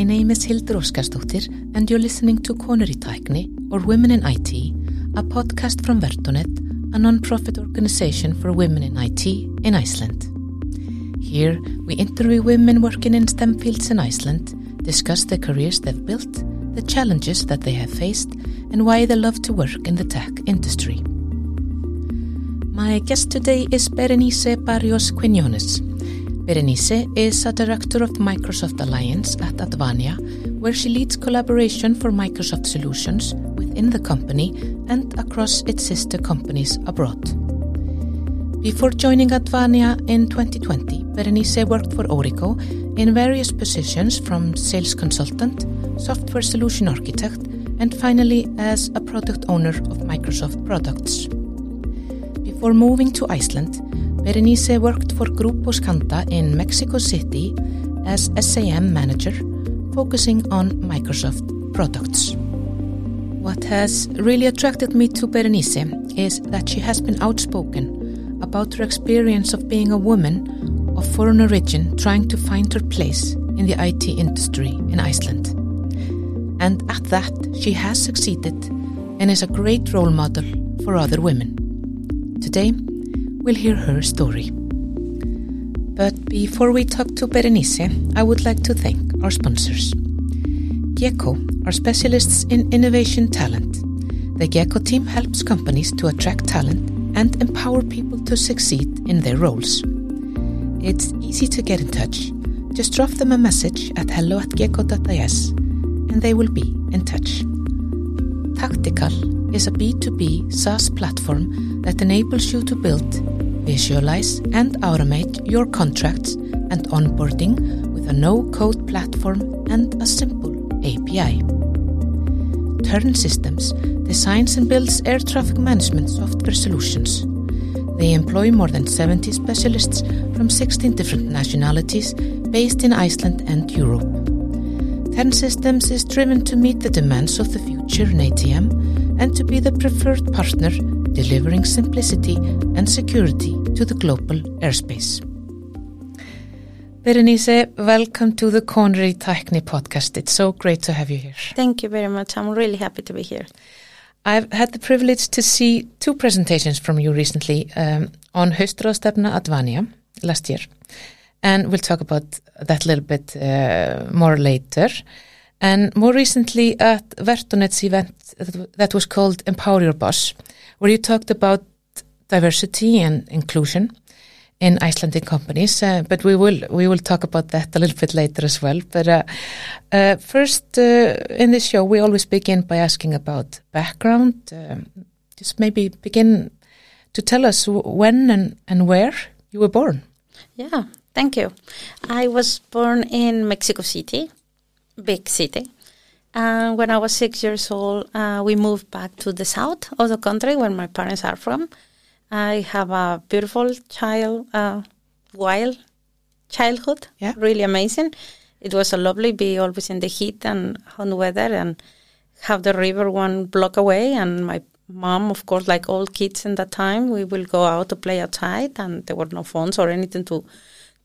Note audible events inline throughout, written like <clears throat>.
My name is Hildur Óskarsdóttir and you're listening to í Tækni or Women in IT, a podcast from Vertonet, a non-profit organization for women in IT in Iceland. Here we interview women working in STEM fields in Iceland, discuss the careers they've built, the challenges that they have faced and why they love to work in the tech industry. My guest today is Berenice Barrios Quiñones. Berenice is a director of the Microsoft Alliance at Advania, where she leads collaboration for Microsoft solutions within the company and across its sister companies abroad. Before joining Advania in 2020, Berenice worked for Origo in various positions from sales consultant, software solution architect, and finally as a product owner of Microsoft products. Before moving to Iceland, Berenice worked for Grupo Scanda in Mexico City as SAM manager, focusing on Microsoft products. What has really attracted me to Berenice is that she has been outspoken about her experience of being a woman of foreign origin trying to find her place in the IT industry in Iceland. And at that, she has succeeded and is a great role model for other women. Today, we'll hear her story. But before we talk to Berenice, I would like to thank our sponsors. Gecko are specialists in innovation talent. The Gecko team helps companies to attract talent and empower people to succeed in their roles. It's easy to get in touch. Just drop them a message at hello at gecko.is and they will be in touch. Taktikal is a B2B SaaS platform that enables you to build, visualize, and automate your contracts and onboarding with a no-code platform and a simple API. Tern Systems designs and builds air traffic management software solutions. They employ more than 70 specialists from 16 different nationalities based in Iceland and Europe. Tern Systems is driven to meet the demands of the future in ATM and to be the preferred partner delivering simplicity and security to the global airspace. Berenice, welcome to the í Tækni podcast. It's so great to have you here. Thank you very much. I'm really happy to be here. I've had the privilege to see two presentations from you recently um, on Haustráðstefna Advania last year. And we'll talk about that a little bit uh, more later. And more recently at Vertonet's event that was called Empower Your Boss, where you talked about diversity and inclusion in Icelandic companies. Uh, but we will we will talk about that a little bit later as well. But uh, uh, first, uh, in this show, we always begin by asking about background. Um, just maybe begin to tell us when and, and where you were born. Yeah, thank you. I was born in Mexico City, big city. And when I was six years old, uh, we moved back to the south of the country where my parents are from. I have a beautiful child, uh, wild childhood. Yeah. Really amazing. It was a lovely be always in the heat and hot weather and have the river one block away. And my mom, of course, like all kids in that time, we will go out to play outside and there were no phones or anything to,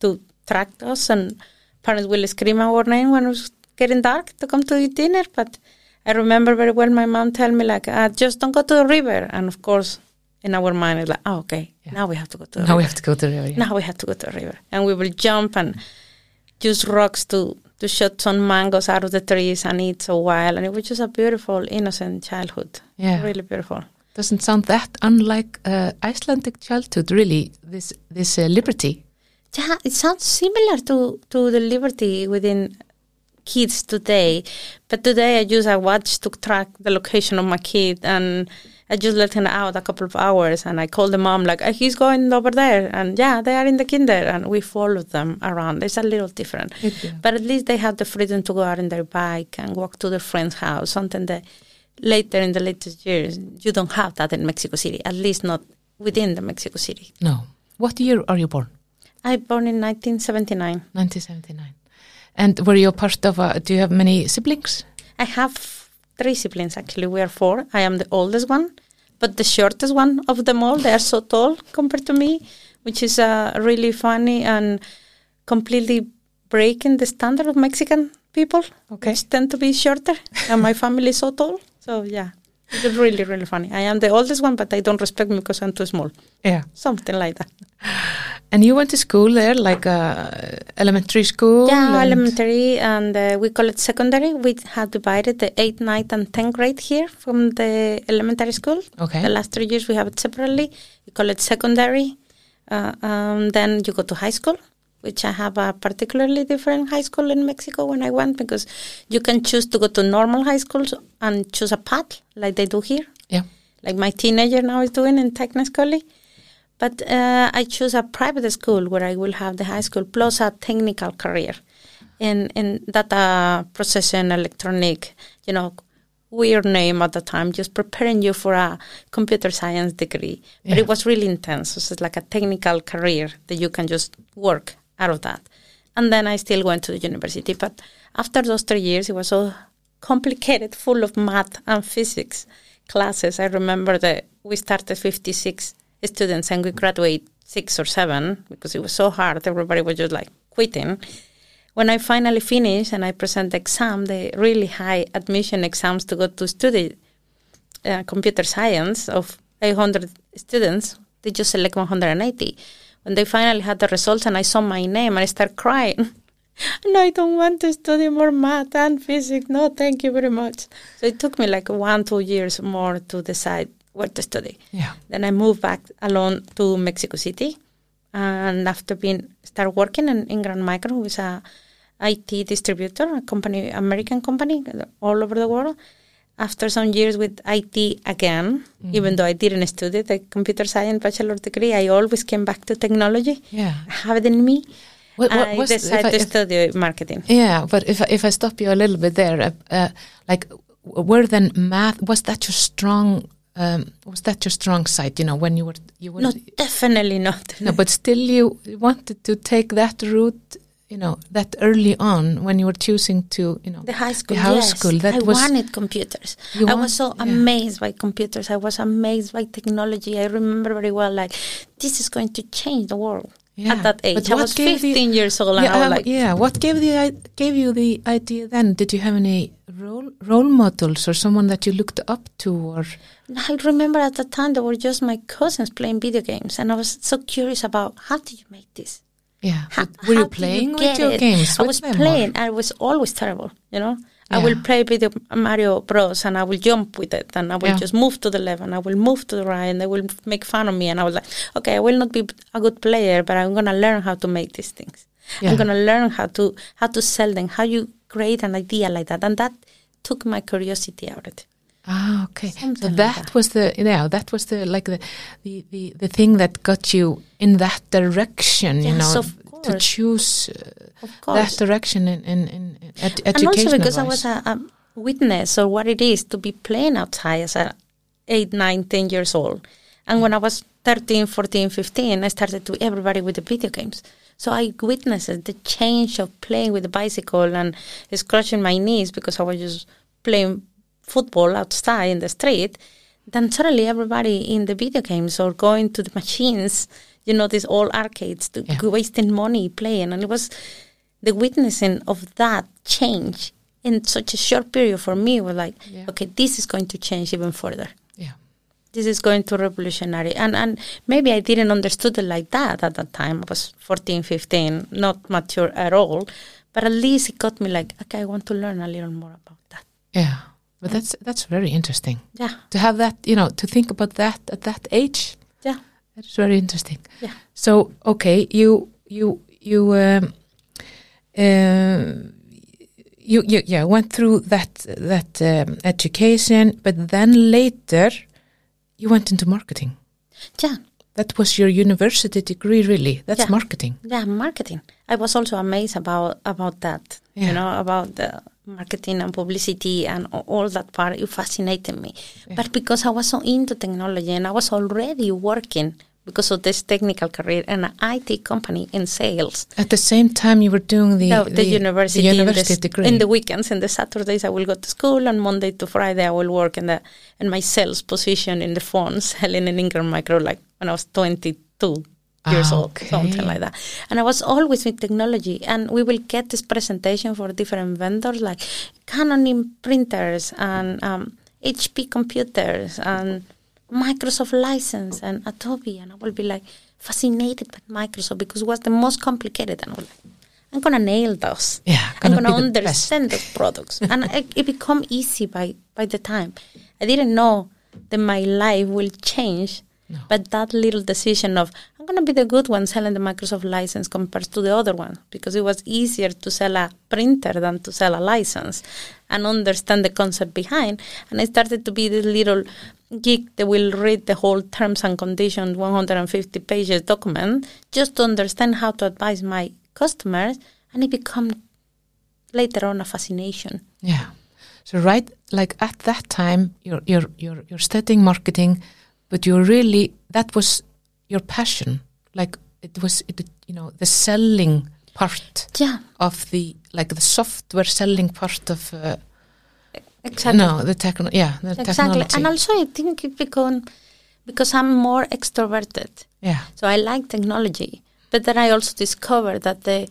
to track us. And parents will scream our name when getting dark to come to eat dinner. But I remember very well my mom tell me like, uh, just don't go to the river. And of course, in our mind it's like, oh, okay, Yeah. now we have to go to the Now we river. have to go to the river. yeah. Now we have to go to the river. And we will jump and use rocks to, to shoot some mangoes out of the trees and eat so wild. And it was just a beautiful, innocent childhood. Yeah. Really beautiful. Doesn't sound that unlike uh, Icelandic childhood, really. This this uh, liberty. Yeah, it sounds similar to, to the liberty within kids today. But today I use a watch to track the location of my kid and I just let him out a couple of hours and I call the mom like, "Uh, he's going over there. And yeah, they are in the kinder and we follow them around. It's a little different. But at least they have the freedom to go out on their bike and walk to their friend's house, something that later in the latest years, you don't have that in Mexico City, at least not within the Mexico City. No. What year are you born? I born in 1979. 1979. And were you a part of? A, do you have many siblings? I have three siblings actually. We are four. I am the oldest one, but the shortest one of them all. They are so tall compared to me, which is uh, really funny and completely breaking the standard of Mexican people, Okay. which tend to be shorter, and my family is so tall. So yeah, it's really really funny. I am the oldest one, but I don't respect me because I'm too small. Yeah. Something like that. And you went to school there, like uh, elementary school? Yeah, and- elementary, and uh, we call it secondary. We have divided the 8th, 9th, and 10th grade here from the elementary school. Okay. The last three years we have it separately. We call it secondary. Uh, um, then you go to high school, which I have a particularly different high school in Mexico when I went because you can choose to go to normal high schools and choose a path like they do here Yeah. like my teenager now is doing in technically. But uh, I choose a private school where I will have the high school plus a technical career in in data processing, electronic, you know, weird name at the time, just preparing you for a computer science degree. But Yeah. it was really intense. So it's like a technical career that you can just work out of that. And then I still went to the university. But after those three years, it was so complicated, full of math and physics classes. I remember that we started 56 students and we graduate six or seven because it was so hard. Everybody was just like quitting. When I finally finished and I present the exam, the really high admission exams to go to study uh, computer science of 800 students, they just select 180. When they finally had the results and I saw my name, <laughs> and I started crying. no, I don't want to study more math and physics. No, thank you very much. So it took me like one, two years more to decide what to study. Yeah. Then I moved back alone to Mexico City, and after being start working in Ingram Micro, who is a IT distributor, a company, American company, all over the world. After some years with IT again, even though I didn't study the computer science bachelor degree, I always came back to technology. Yeah. I have it in me. What- what I decided I- to if- study marketing. Yeah, but if I- if I stop you a little bit there, uh, uh, like were then math was that your strong um, was that your strong side? You know, when you were you were No, definitely not. no, but still you wanted to take that route. You know, that early on when you were choosing to, you know, The high school, the high yes. school. That I was wanted computers. I want- was so yeah. amazed by computers. I was amazed by technology. I remember very well, like, this is going to change the world. Yeah. At that age, But I was gave you- 15 years old, and yeah, I was um, like, yeah. What gave the gave you the idea then? Did you have any role role models or someone that you looked up to, or I remember at the time there were just my cousins playing video games, and I was so curious about how do you make this? Yeah? How, were you playing with your it? games? I was playing. I was always terrible, you know. I will Yeah. play video Mario Bros. and I will jump with it, and I will Yeah. just move to the left, and I will move to the right, and they will make fun of me, and I was like, okay, I will not be a good player, but I'm gonna learn how to make these things. Yeah. I'm gonna learn how to how to sell them, how you create an idea like that, and that took my curiosity out of it. Ah, okay. So like that, that. was the yeah, that was the like the, the the the thing that got you in that direction. you know, to choose uh, that direction in in, in ed- and also because I was a, a witness of what it is to be playing outside as a 8, 9, 10 years old. And when I was 13, 14, 15, I started to everybody with the video games. So I witnessed the change of playing with the bicycle and scratching my knees because I was just playing football outside in the street. Then suddenly everybody in the video games or going to the machines, you know, these old arcades, to, Yeah. wasting money playing. And it was the witnessing of that change in such a short period for me was like, Yeah. okay, this is going to change even further. yeah. This is going to revolutionary. And and maybe I didn't understood it like that at that time. I was 14, 15, not mature at all. But at least it got me like, okay, I want to learn a little more about that. Yeah, but that's that's very interesting Yeah, to have that. You know, to think about that at that age. yeah, That's very interesting. yeah. So okay, you you you um, uh, you, you yeah went through that that um, education, but then later you went into marketing. Yeah, That was your university degree, really. That's Yeah. marketing. yeah, marketing. I was also amazed about about that. Yeah. You know, about the marketing and publicity and all that part. It fascinated me. But because I was so into technology and I was already working because of this technical career in an IT company in sales. At the same time, you were doing the No, the, university, the in, the, degree. in the weekends, in the Saturdays, I will go to school, and Monday to Friday, I will work in the in my sales position in the phone, <laughs> selling in Ingram Micro, like when I was 22, years Ah, old, something like that. And I was always with technology, and we will get this presentation for different vendors like Canon printers and um, HP computers and Microsoft license and Adobe, and I will be like fascinated by Microsoft because it was the most complicated, and I was like, I'm gonna nail those. Yeah, I'm gonna gonna the understand those products, and <laughs> it, it become easy by by the time. I didn't know that my life will change, but that little decision of I'm gonna be the good one selling the Microsoft license compared to the other one because it was easier to sell a printer than to sell a license, and understand the concept behind. And I started to be this little geek that will read the whole terms and conditions 150 pages document just to understand how to advise my customers, and it become later on a fascination. Yeah. So right, like at that time, you're you're you're you're studying marketing, but you're really that was your passion. Like it was, it, you know, the selling part Yeah, of the like the software selling part of uh, exactly. no the techno yeah the exactly. technology And also, I think it become because I'm more extroverted. yeah So I like technology, but then I also discovered that the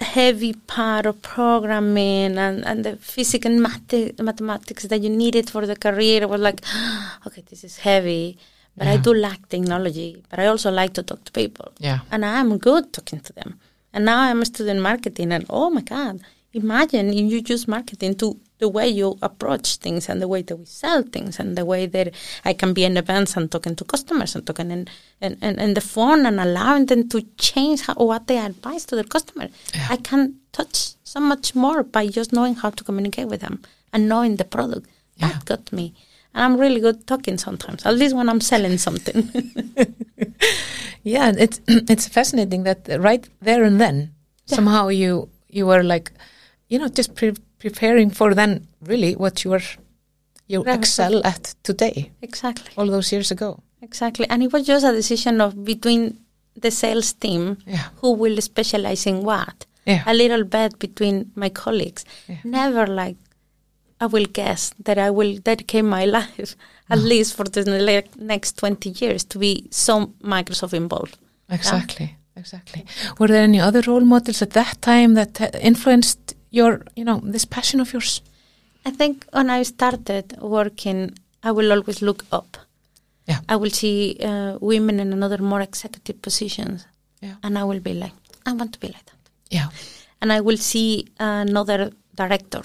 heavy part of programming and, and the physics and math- mathematics that you needed for the career was like, <gasps> okay, this is heavy, but I do like technology, but I also like to talk to people. yeah And I'm good talking to them. And now I'm a student marketing, and oh my God, imagine if you use marketing to the way you approach things and the way that we sell things and the way that I can be in events and talking to customers and talking in, in, in, in the phone and allowing them to change how, what they advise to their customer. Yeah. I can touch so much more by just knowing how to communicate with them and knowing the product. Yeah. That got me. And I'm really good talking sometimes, at least when I'm selling something. <laughs> yeah it's <clears throat> it's fascinating that right there and then Yeah. somehow you you were like you know just pre- preparing for then really what you were you excel at today exactly. all those years ago Exactly. And it was just a decision of between the sales team yeah who will specialize in what. yeah A little bit between my colleagues. Yeah. Never like I will guess that I will dedicate my <laughs> life at least for the next 20 years to be so Microsoft involved. Exactly, exactly. Were there any other role models at that time that uh, influenced your, you know, this passion of yours? I think when I started working, I will always look up. Yeah. I will see uh, women in another more executive positions, Yeah. and I will be like, I want to be like that. Yeah. and I will see another director,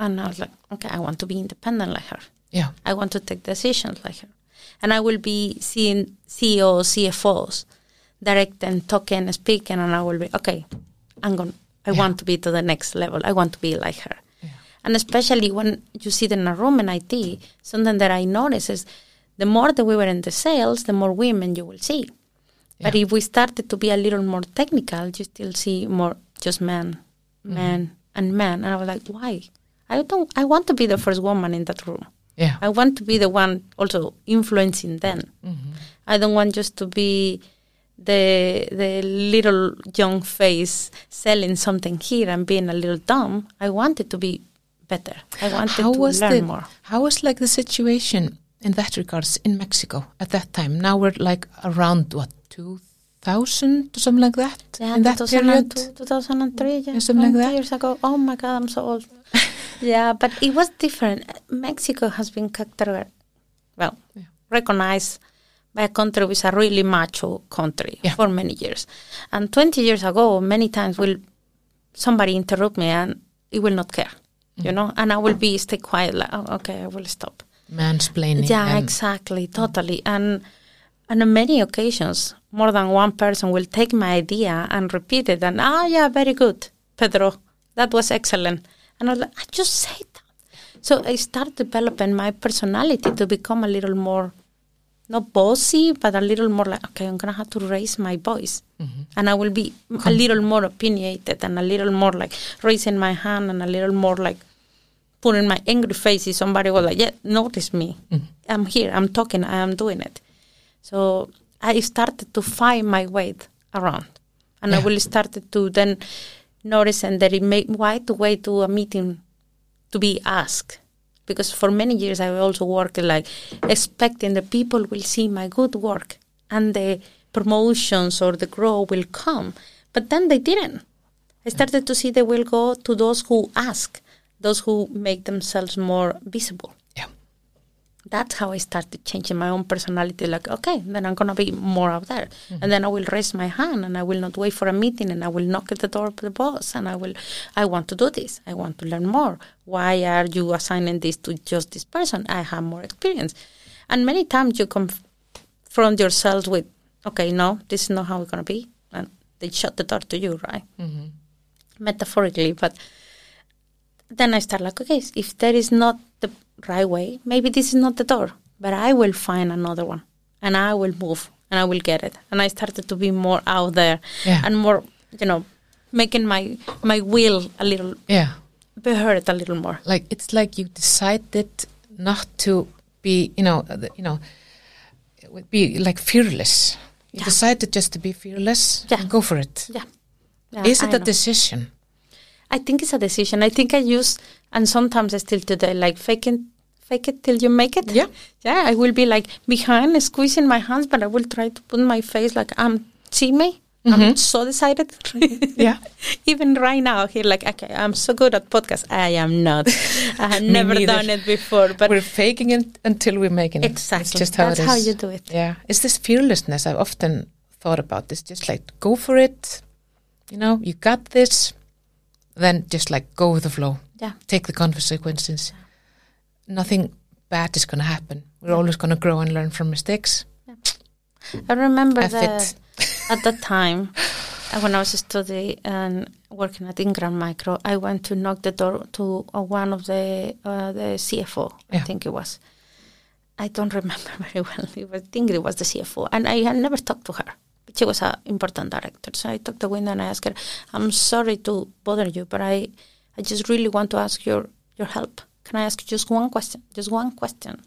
and I was like, okay, I want to be independent like her. Yeah. I want to take decisions like her, and I will be seeing CEOs, CFOs, direct and talking, speaking, and I will be okay. I'm going. I Yeah. want to be to the next level. I want to be like her. Yeah. And especially when you sit in a room in IT, something that I notice is the more that we were in the sales, the more women you will see. But if we started to be a little more technical, you still see more just men, men, and men. And I was like, why? I don't. I want to be the first woman in that room. Yeah. I want to be the one also influencing them. Mhm. I don't want just to be the the little young face selling something here and being a little dumb. I wanted to be better. I wanted How to was learn the more. how was like the situation in that regards in Mexico at that time? Now we're like around what two thousand or something like that Yeah, in that period. 2002, 2003, yeah, Yeah, something like that. years ago. Oh my God, I'm so old. <laughs> yeah, but it was different. Mexico has been characterized, well, Yeah. recognized by a country which is a really macho country Yeah. for many years. And 20 years ago, many times will somebody interrupt me and it will not care, you know, and I will be stay quiet, like, oh, okay, I will stop. Mansplaining. Yeah, and- exactly, totally. And and on many occasions, more than one person will take my idea and repeat it, and ah, yeah, very good, Pedro, that was excellent. And I was like, I just said that. So I start developing my personality to become a little more, not bossy, but a little more like, okay, I'm gonna have to raise my voice, Mhm. and I will be a little more opinionated and a little more like raising my hand and a little more like putting my angry face if somebody was like, yeah, notice me. Mhm. I'm here, I'm talking, I am doing it. So I started to find my way around. And I will started to then notice and that it made why to wait to a meeting to be asked. Because for many years I also worked like expecting the people will see my good work and the promotions or the growth will come. But then they didn't. I started to see they will go to those who ask, those who make themselves more visible. That's how I started changing my own personality. Like, okay, then I'm gonna be more out there, and then I will raise my hand, and I will not wait for a meeting, and I will knock at the door of the boss, and I will, I want to do this. I want to learn more. Why are you assigning this to just this person? I have more experience, and many times you confront yourself with, okay, no, this is not how it's gonna be, and they shut the door to you, right? Mm-hmm. metaphorically, but then I start like, okay, if there is not the right way, maybe this is not the door, but I will find another one and I will move and I will get it. And I started to be more out there Yeah. and more, you know, making my my will a little Yeah. be heard a little more. Like it's like you decided not to be, you know, uh, you know, be like fearless. You Yeah. decided just to be fearless. Yeah. and go for it. Yeah. Yeah, Is it I a know. decision? I think it's a decision. I think I use, and sometimes I still today, like fake it, fake it till you make it. Yeah. Yeah, I will be like behind, squeezing my hands, but I will try to put my face like, um, see me? I'm so decided. <laughs> Yeah. Even right now, here, like, okay, I'm so good at podcast. I am not. <laughs> I have never neither. done it before, but we're faking it until we're making it. exactly. It's just how That's it is. how you do it. Yeah. It's this fearlessness I've often thought about this. Just like go for it. You know, you got this. Then just like go with the flow. Yeah. Take the consequences. Nothing bad is going to happen. We're always going to grow and learn from mistakes. I remember F that it. <laughs> at that time, uh, when I was studying and working at Ingram Micro, I went to knock the door to uh, one of the uh, the CFO. I think it was. I don't remember <laughs> very well. I think it was the CFO, and I had never talked to her. But she was an important director, so I talked to Winda and I asked her, "I'm sorry to bother you, but I, I just really want to ask your your help. Can I ask you just one question? Just one question."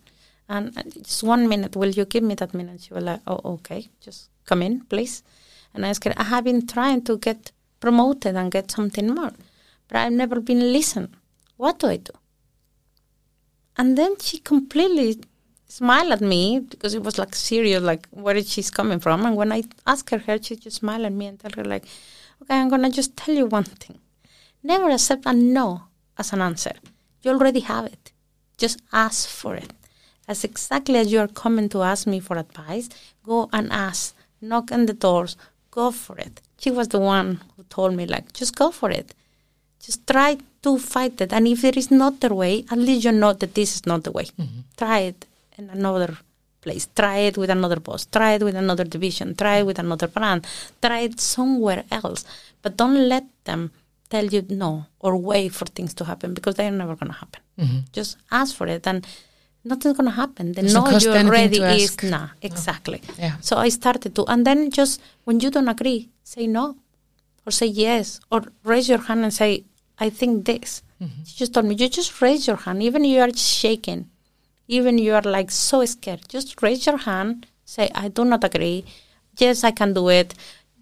And just one minute, will you give me that minute? She was like, oh, okay, just come in, please. And I asked her, I have been trying to get promoted and get something more, but I've never been listened. What do I do? And then she completely smiled at me because it was like serious, like where is she's coming from. And when I asked her, her she just smiled at me and tell her like, okay, I'm gonna just tell you one thing. Never accept a no as an answer. You already have it. Just ask for it. As exactly as you are coming to ask me for advice, go and ask. Knock on the doors. Go for it. She was the one who told me like, just go for it. Just try to fight it. And if there is not the way, at least you know that this is not the way. Mm-hmm. Try it in another place. Try it with another boss. Try it with another division. Try it with another brand. Try it somewhere else. But don't let them tell you no or wait for things to happen because they're never going to happen. Just ask for it and nothing's going to happen. The no you already is ask. nah, exactly. Yeah. So I started to, and then just when you don't agree, say no or say yes or raise your hand and say, I think this. She just told me, you just raise your hand, even you are shaking, even you are like so scared, just raise your hand, say, I do not agree. Yes, I can do it.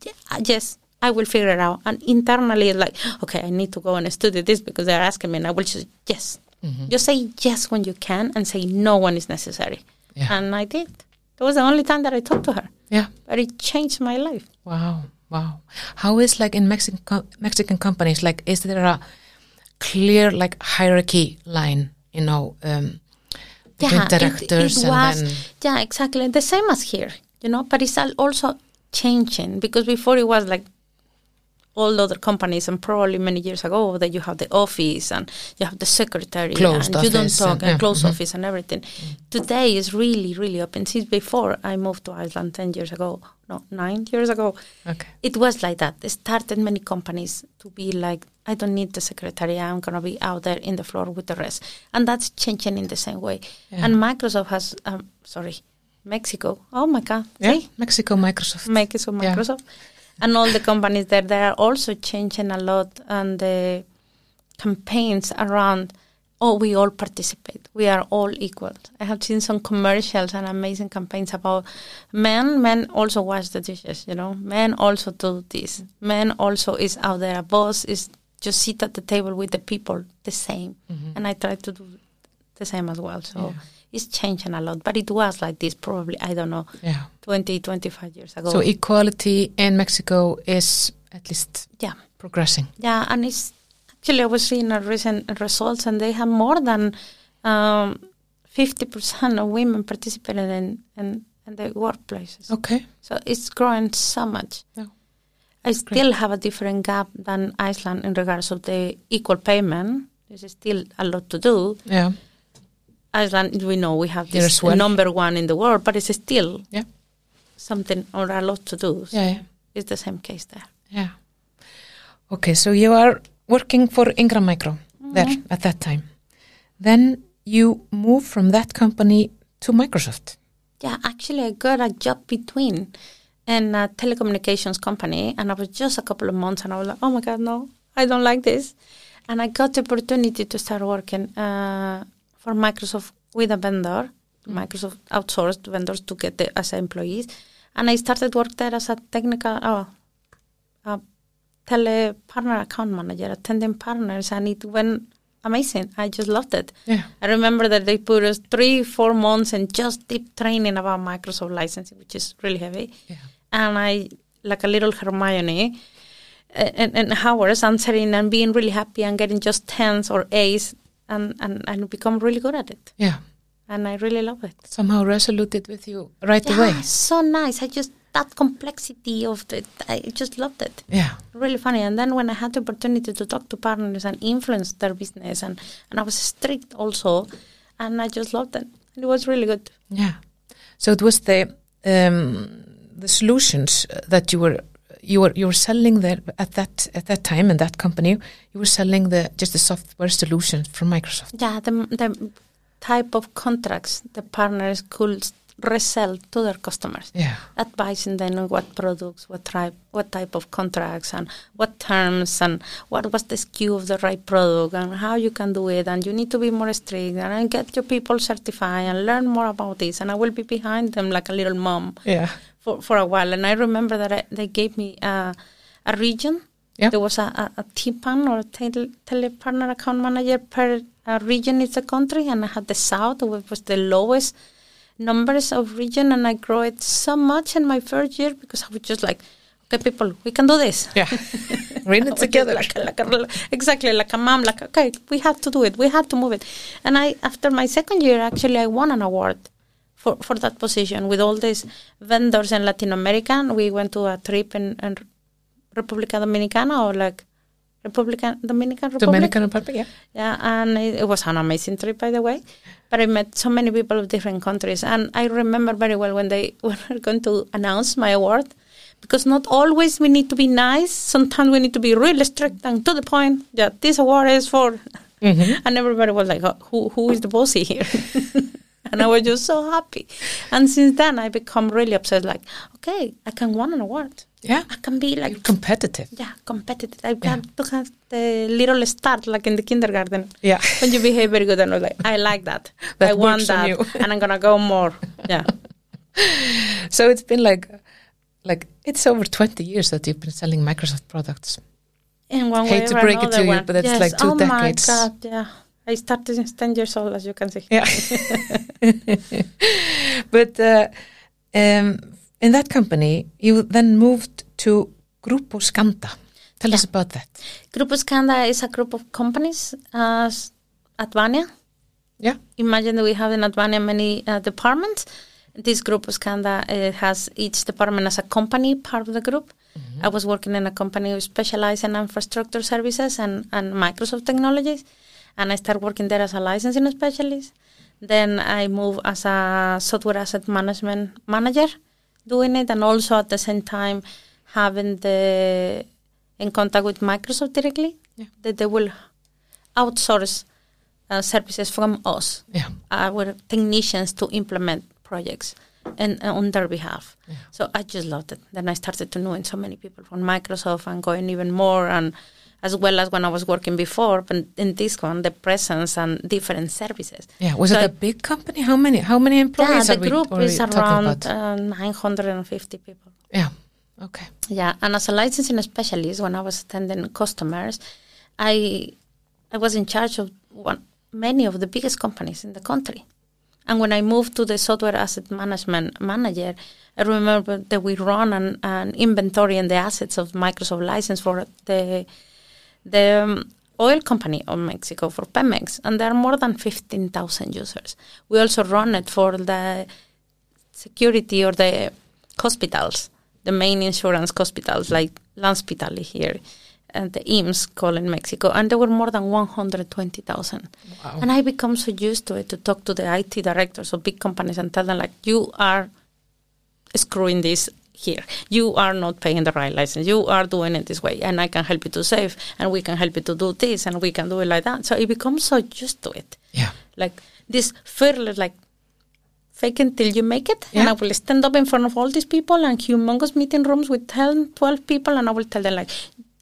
Yeah, uh, Yes, I will figure it out. And internally, like, okay, I need to go and study this because they're asking me, and I will just, yes. Just say yes when you can and say no when it's necessary. Yeah. And I did. That was the only time that I talked to her. Yeah. But it changed my life. Wow. Wow. How is like in Mexican co- Mexican companies? Like, is there a clear like hierarchy line? You know, um, between it- it, directors was, and then yeah, exactly the same as here, you know. But it's also changing because before it was like all the other companies, and probably many years ago that you have the office and you have the secretary Closed and you don't talk and- and, yeah, closed mhm. office and everything. Today is really really open. Since before I moved to Iceland ten years ago, no nine years ago, okay. it was like that. It started many companies to be like, I don't need the secretary. I'm gonna be out there in the floor with the rest, and that's changing in the same way. Yeah. And Microsoft has, um, sorry, Mexico. Oh my God, Yeah, see? Mexico, Microsoft. Mexico, Microsoft, Yeah. And all the companies there. They are also changing a lot, and the campaigns around. Oh, we all participate. We are all equal. I have seen some commercials and amazing campaigns about men. Men also wash the dishes. You know, men also do this. Men also is out there. A boss is just sit at the table with the people the same. Mm-hmm. And I try to do the same as well. So Yeah. It's changing a lot, but it was like this probably, I don't know, Yeah. 20, 25 years ago. So equality in Mexico is at least yeah. progressing. Yeah, and it's actually I was seeing a recent results, and they have more than um, fifty percent of women participating in, in in the workplaces. Okay. So it's growing so much. Yeah. I still have a different gap than Iceland in regards of the equal payment. There's still a lot to do. Yeah. Iceland, we know we have this number one in the world, but it's still Yeah. something or a lot to do. So Yeah. yeah. it's the same case there. Yeah. Okay, so you are working for Ingram Micro there at that time. Then you move from that company to Microsoft. Yeah, actually, I got a job between in a telecommunications company, and I was just a couple of months, and I was like, oh my god, no, I don't like this, and I got the opportunity to start working uh, for Microsoft with a vendor. Microsoft outsourced vendors to get the as employees, and I started work there as a technical, oh, a tele partner account manager, attending partners, and it went amazing. I just loved it. Yeah. I remember that they put us three, four months in just deep training about Microsoft licensing, which is really heavy. Yeah. And I, like a little Hermione, eh, and, and hours answering and being really happy and getting just tens or A's and, and, and become really good at it. Yeah. And I really love it. Somehow resonated with you right Yeah, away. so nice. I just, that complexity of it, I just loved it. Yeah. Really funny. And then when I had the opportunity to talk to partners and influence their business, and, and I was strict also, and I just loved it. It was really good. Yeah. So it was the um, the solutions that you were you were you were selling there at that at that time in that company. You were selling the just the software solution from Microsoft. Yeah, the, the type of contracts the partners could resell to their customers, Yeah. advising them on what products, what type, what type of contracts, and what terms, and what was the SKU of the right product, and how you can do it, and you need to be more strict, and get your people certified, and learn more about this, and I will be behind them like a little mom Yeah. For, for a while. And I remember that I, they gave me a, a region. Yeah. There was a, a, a TPAM or tele, telepartner account manager per uh, region in the country, and I had the south, which was the lowest numbers of region, and I grew it so much in my first year because I was just like, okay, people, we can do this. Yeah. <laughs> In it together. Like, a- like exactly, like a mom, like, okay, we have to do it. We have to move it. And I, after my second year, actually, I won an award for, for that position with all these vendors in Latin America. We went to a trip in, in República Dominicana or like Republican Dominican Republic. Dominican Republic. Yeah. Yeah, and it, it was an amazing trip, by the way. But I met so many people of different countries, and I remember very well when they <laughs> were going to announce my award, because not always we need to be nice. Sometimes we need to be really strict and to the point. Yeah, this award is for, mm-hmm. <laughs> and everybody was like, oh, "Who who is the bossy here?" <laughs> and I was just so happy. And since then, I become really obsessed. Like, okay, I can win an award. Yeah. I can be like You're competitive. yeah, competitive. I have to have the little start like in the kindergarten. Yeah. When you behave very good and I was like, I like that. <laughs> That I want that. you. <laughs> and I'm gonna go more. Yeah. <laughs> So it's been like like it's over 20 years that you've been selling Microsoft products. In one Hate way to break it to you, one. but it's yes. like two oh decades. my god, yeah. I started since ten years old as you can see. Yeah. <laughs> but uh, um, in that company, you then moved to Grupo Scanda. Tell us about that. Grupo Scanda is a group of companies uh, Advania. Yeah. Imagine that we have in Advania many uh, departments. This group of Scanda uh, has each department as a company part of the group. I was working in a company who specialized in infrastructure services and, and Microsoft technologies, and I started working there as a licensing specialist. Then I moved as a software asset management manager, doing it, and also at the same time having the in contact with Microsoft directly. Yeah. That they will outsource uh, services from us, Yeah. our technicians, to implement projects and uh, on their behalf. So I just loved it. Then I started to know so many people from Microsoft and going even more, and as well as when I was working before, but in this one, the presence and different services. Yeah. Was So it a big company? How many? How many employees? Yeah, the are group we is around uh, 950 people. yeah. Okay. Yeah, and as a licensing specialist, when I was attending customers, I I was in charge of one many of the biggest companies in the country, And when I moved to the software asset management manager, I remember that we run an, an inventory and the assets of Microsoft license for the the um, oil company of Mexico for Pemex, and there are more than fifteen thousand users. We also run it for the security or the hospitals, the main insurance hospitals like Landspítali here and the IMSS call in Mexico, and there were more than 120,000. Wow. And I become so used to it to talk to the IT directors of big companies and tell them like, you are screwing this here. You are not paying the right license. You are doing it this way, and I can help you to save, and we can help you to do this, and we can do it like that. So it becomes so used to it, Yeah. like this fearless, like fake until you make it. And I will stand up in front of all these people and humongous meeting rooms with 10, 12 people, and I will tell them like,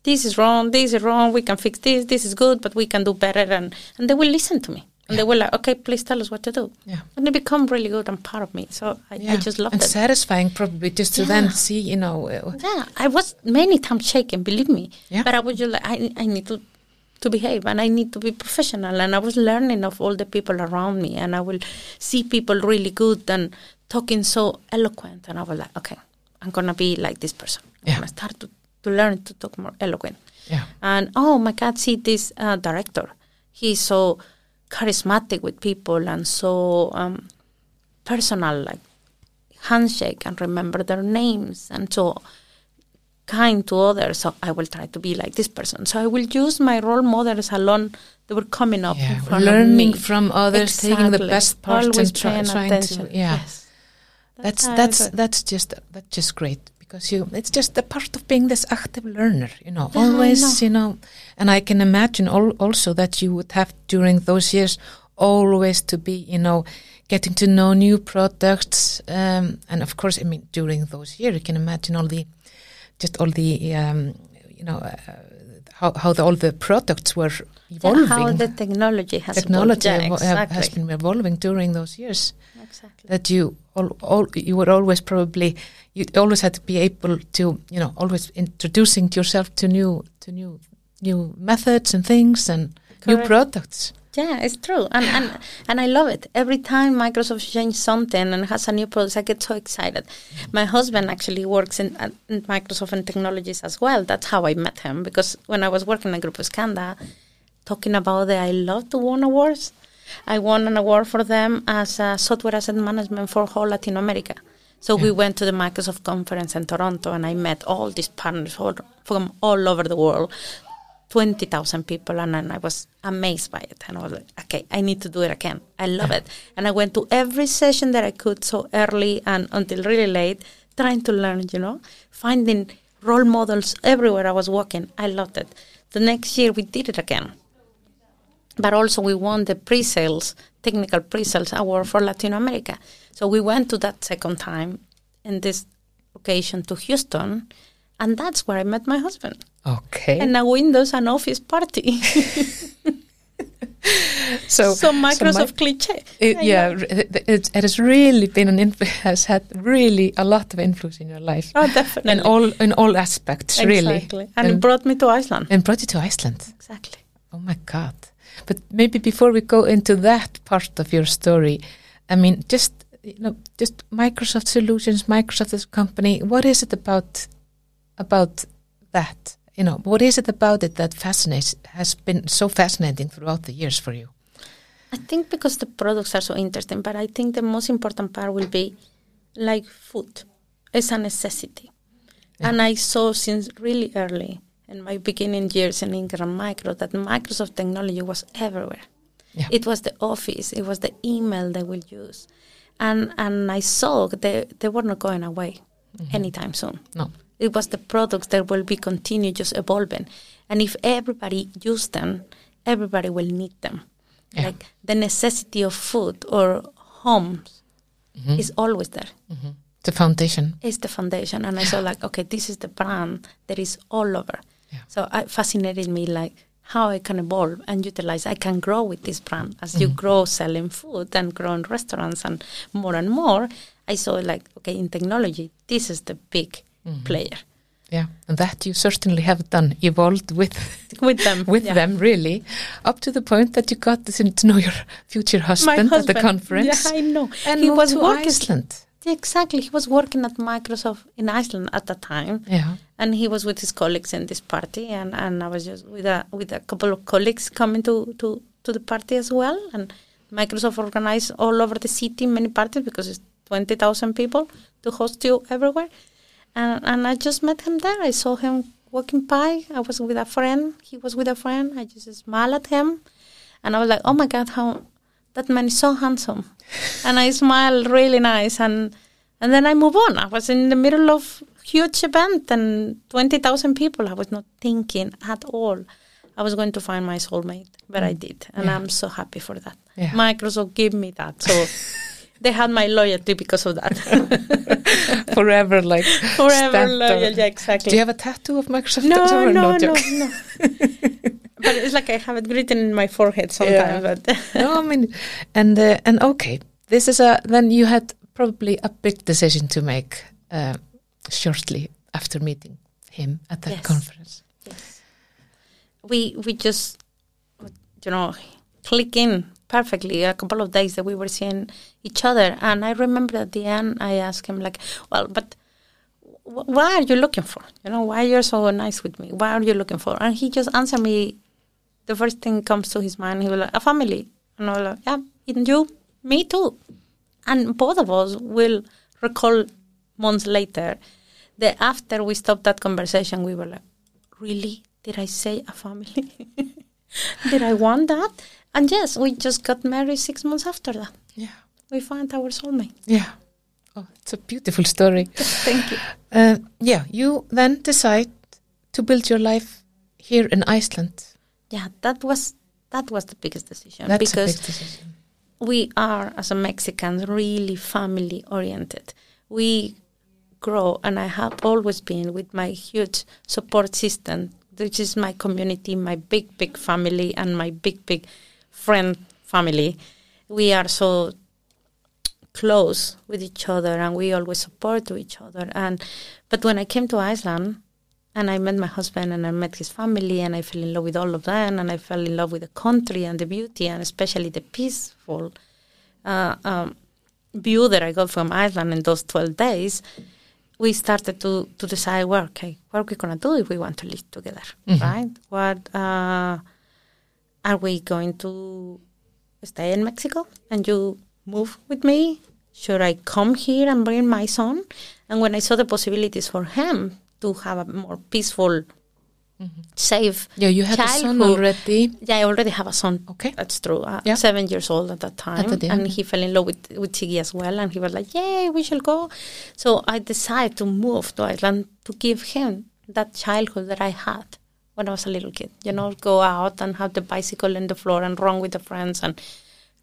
this is wrong, this is wrong, we can fix this, this is good, but we can do better, and and they will listen to me. And they were like, okay, please tell us what to do. Yeah. And they become really good and part of me. So I, I just love it. and satisfying probably just to then see, you know, uh, Yeah, I was many times shaken, believe me. Yeah. But I was just like, I, I need to, to behave and I need to be professional. And I was learning of all the people around me. And I will see people really good and talking so eloquent. And I was like, okay, I'm going to be like this person. I'm Yeah. going to start to, to learn to talk more eloquent. yeah, And oh my God, see this uh, director. He's so charismatic with people and so um, personal, like handshake and remember their names and so kind to others. So I will try to be like this person. So I will use my role models alone. They were coming up yeah. Learning from others, taking the best parts and try, trying attention. to, yeah. Yes. That's that's that's just that's just great because you it's just a part of being this active learner, you know. Yeah, always, know. you know, and I can imagine al- also that you would have during those years always to be, you know, getting to know new products, um, and of course, I mean, during those years, you can imagine all the just all the um, you know. Uh, how, how the, all the products were Yeah, how the technology has Technology evolved. Yeah, evo- exactly. has been evolving during those years exactly. that you all, all you were always probably you always had to be able to you know always introducing yourself to new to new new methods and things and new products Yeah, it's true, and and and I love it. Every time Microsoft changes something and has a new product, I get so excited. My husband actually works in, in Microsoft and technologies as well. That's how I met him because when I was working at Grupo Scanda, talking about the I love to win awards, I won an award for them as a software asset management for whole Latin America. So we hmm. went to the Microsoft conference in Toronto, and I met all these partners all, from all over the world. 20,000 people and, and I was amazed by it. And I was like okay I need to do it again. I love it. And I went to every session that I could so early and until really late trying to learn you know finding role models everywhere I was walking I loved it. The next year we did it again but also we won the pre-sales technical pre-sales award for Latin America so we went to that second time in this occasion to Houston and that's where I met my husband okay and a Windows and Office party. <laughs> so so Microsoft Mi- cliche. it, I yeah it, it, it has really been an influ- <laughs> has had really a lot of influence in your life Oh, definitely. in all in all aspects really Exactly. And, it brought me to Iceland. and brought you to Iceland Exactly. Oh my God. But maybe before we go into that part of your story, I mean, just, you know, just Microsoft Solutions, Microsoft as a company, what is it about, about that? You know, what is it about it that fascinates, has been so fascinating throughout the years for you? I think because the products are so interesting, but I think the most important part will be like food. It's a necessity. And I saw since really early in my beginning years in Ingram Micro that Microsoft technology was everywhere. Yeah. It was the office, it was the email they will use. And and I saw they, they were not going away mm-hmm. anytime soon. No. It was the products that will be continue just evolving. And if everybody use them, everybody will need them. Yeah. Like the necessity of food or homes mm-hmm. is always there. Mm-hmm. The foundation. It's the foundation. And I saw like, okay, this is the brand that is all over. Yeah. So it fascinated me like how I can evolve and utilize. I can grow with this brand as you mm-hmm. grow selling food and grow in restaurants and more and more. I saw like okay in technology, this is the big mm-hmm. player. Yeah, and that you certainly have done, evolved with <laughs> with them. <laughs> with yeah. them, really, up to the point that you got to to know your future husband, husband. at the conference. Yeah, I know. And he was to working. Iceland. Exactly. He was working at Microsoft in Iceland at the time. Yeah. and he was with his colleagues in this party and, and I was just with a with a couple of colleagues coming to, to, to the party as well. And Microsoft organized all over the city many parties because it's twenty thousand people to host you everywhere. And and I just met him there. I saw him walking by. I was with a friend. He was with a friend. I just smiled at him. And I was like oh my god how that man is so handsome and I smile really nice and and then I move on I was in the middle of huge event and 20,000 people. I was not thinking at all I was going to find my soulmate, but I mm. did. And Yeah. I'm so happy for that. Yeah. Microsoft gave me that. So <laughs> they had my loyalty because of that. <laughs> Forever, like Forever loyal, yeah, exactly. Do you have a tattoo of Microsoft? no, <laughs> Or no, no, no. <laughs> but it's like I have it written in my forehead sometimes. But no, I mean, and uh, and okay, this is a then you had probably a big decision to make uh, shortly after meeting him at that Yes. conference. Yes. We we just you know click in perfectly a couple of days that we were seeing each other and I remember at the end I asked him like well but wh- what are you looking for you know why you're so nice with me what are you looking for and he just answered me the first thing comes to his mind he was like a family and I was like yeah and you me too and both of us will recall months later that after we stopped that conversation, we were like, really? Did I say a family? <laughs> Did I want that? And yes, we just got married six months after that. Yeah, We found our soulmate. yeah. Oh, it's a beautiful story. <laughs> Thank you. Uh, yeah, you then decide to build your life here in Iceland. Yeah, that was that was the biggest decision That's because big decision. we are as a Mexicans really family oriented. We grow and I have always been with my huge support system, which is my community, my big, big family and my big, big friend family. We are so close with each other and we always support to each other and but when I came to Iceland and I met my husband and I met his family and I fell in love with all of them and I fell in love with the country and the beauty and especially the peaceful uh, um, view that I got from Iceland in those 12 days, we started to, to decide, well, okay, what are we going to do if we want to live together, right? What uh, are we going to stay in Mexico and you move with me? Should I come here and bring my son? And when I saw the possibilities for him to have a more peaceful, safe Yeah, you had a son already. yeah, I already have a son. Okay. That's true. Uh, Yeah. Seven years old at that time. the and he fell in love with, with Tiggy as well. And he was like, yay, we shall go. So I decided to move to Iceland to give him that childhood that I had when I was a little kid. You know, go out and have the bicycle in the floor and run with the friends and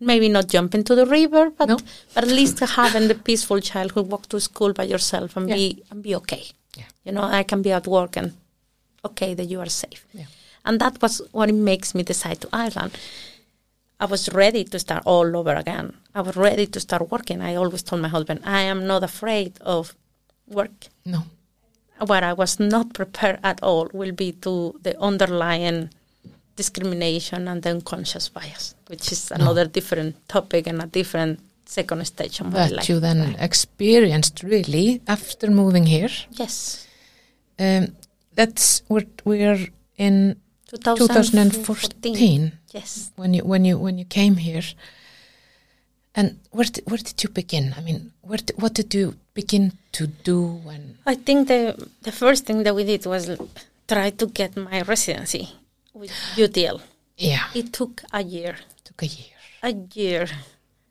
maybe not jump into the river, but, No. but at least having the peaceful childhood, walk to school by yourself and Yeah. be and be okay. Yeah. You know, I can be at work and okay that you are safe. Yeah. And that was what it makes me decide to Iceland. I was ready to start all over again. I was ready to start working. I always told my husband, I am not afraid of work. No. What I was not prepared at all will be to the underlying discrimination and the unconscious bias, which is another different topic and a different second stage of my That life. you then experienced really after moving here. yes. Um, that's what we're in 2014. 2014 Yes. when you when you when you came here. And where did, where did you begin? I mean, where d what did you begin to do when? I think the the first thing that we did was try to get my residency with UTL. Yeah, It took a year. took a year. A year.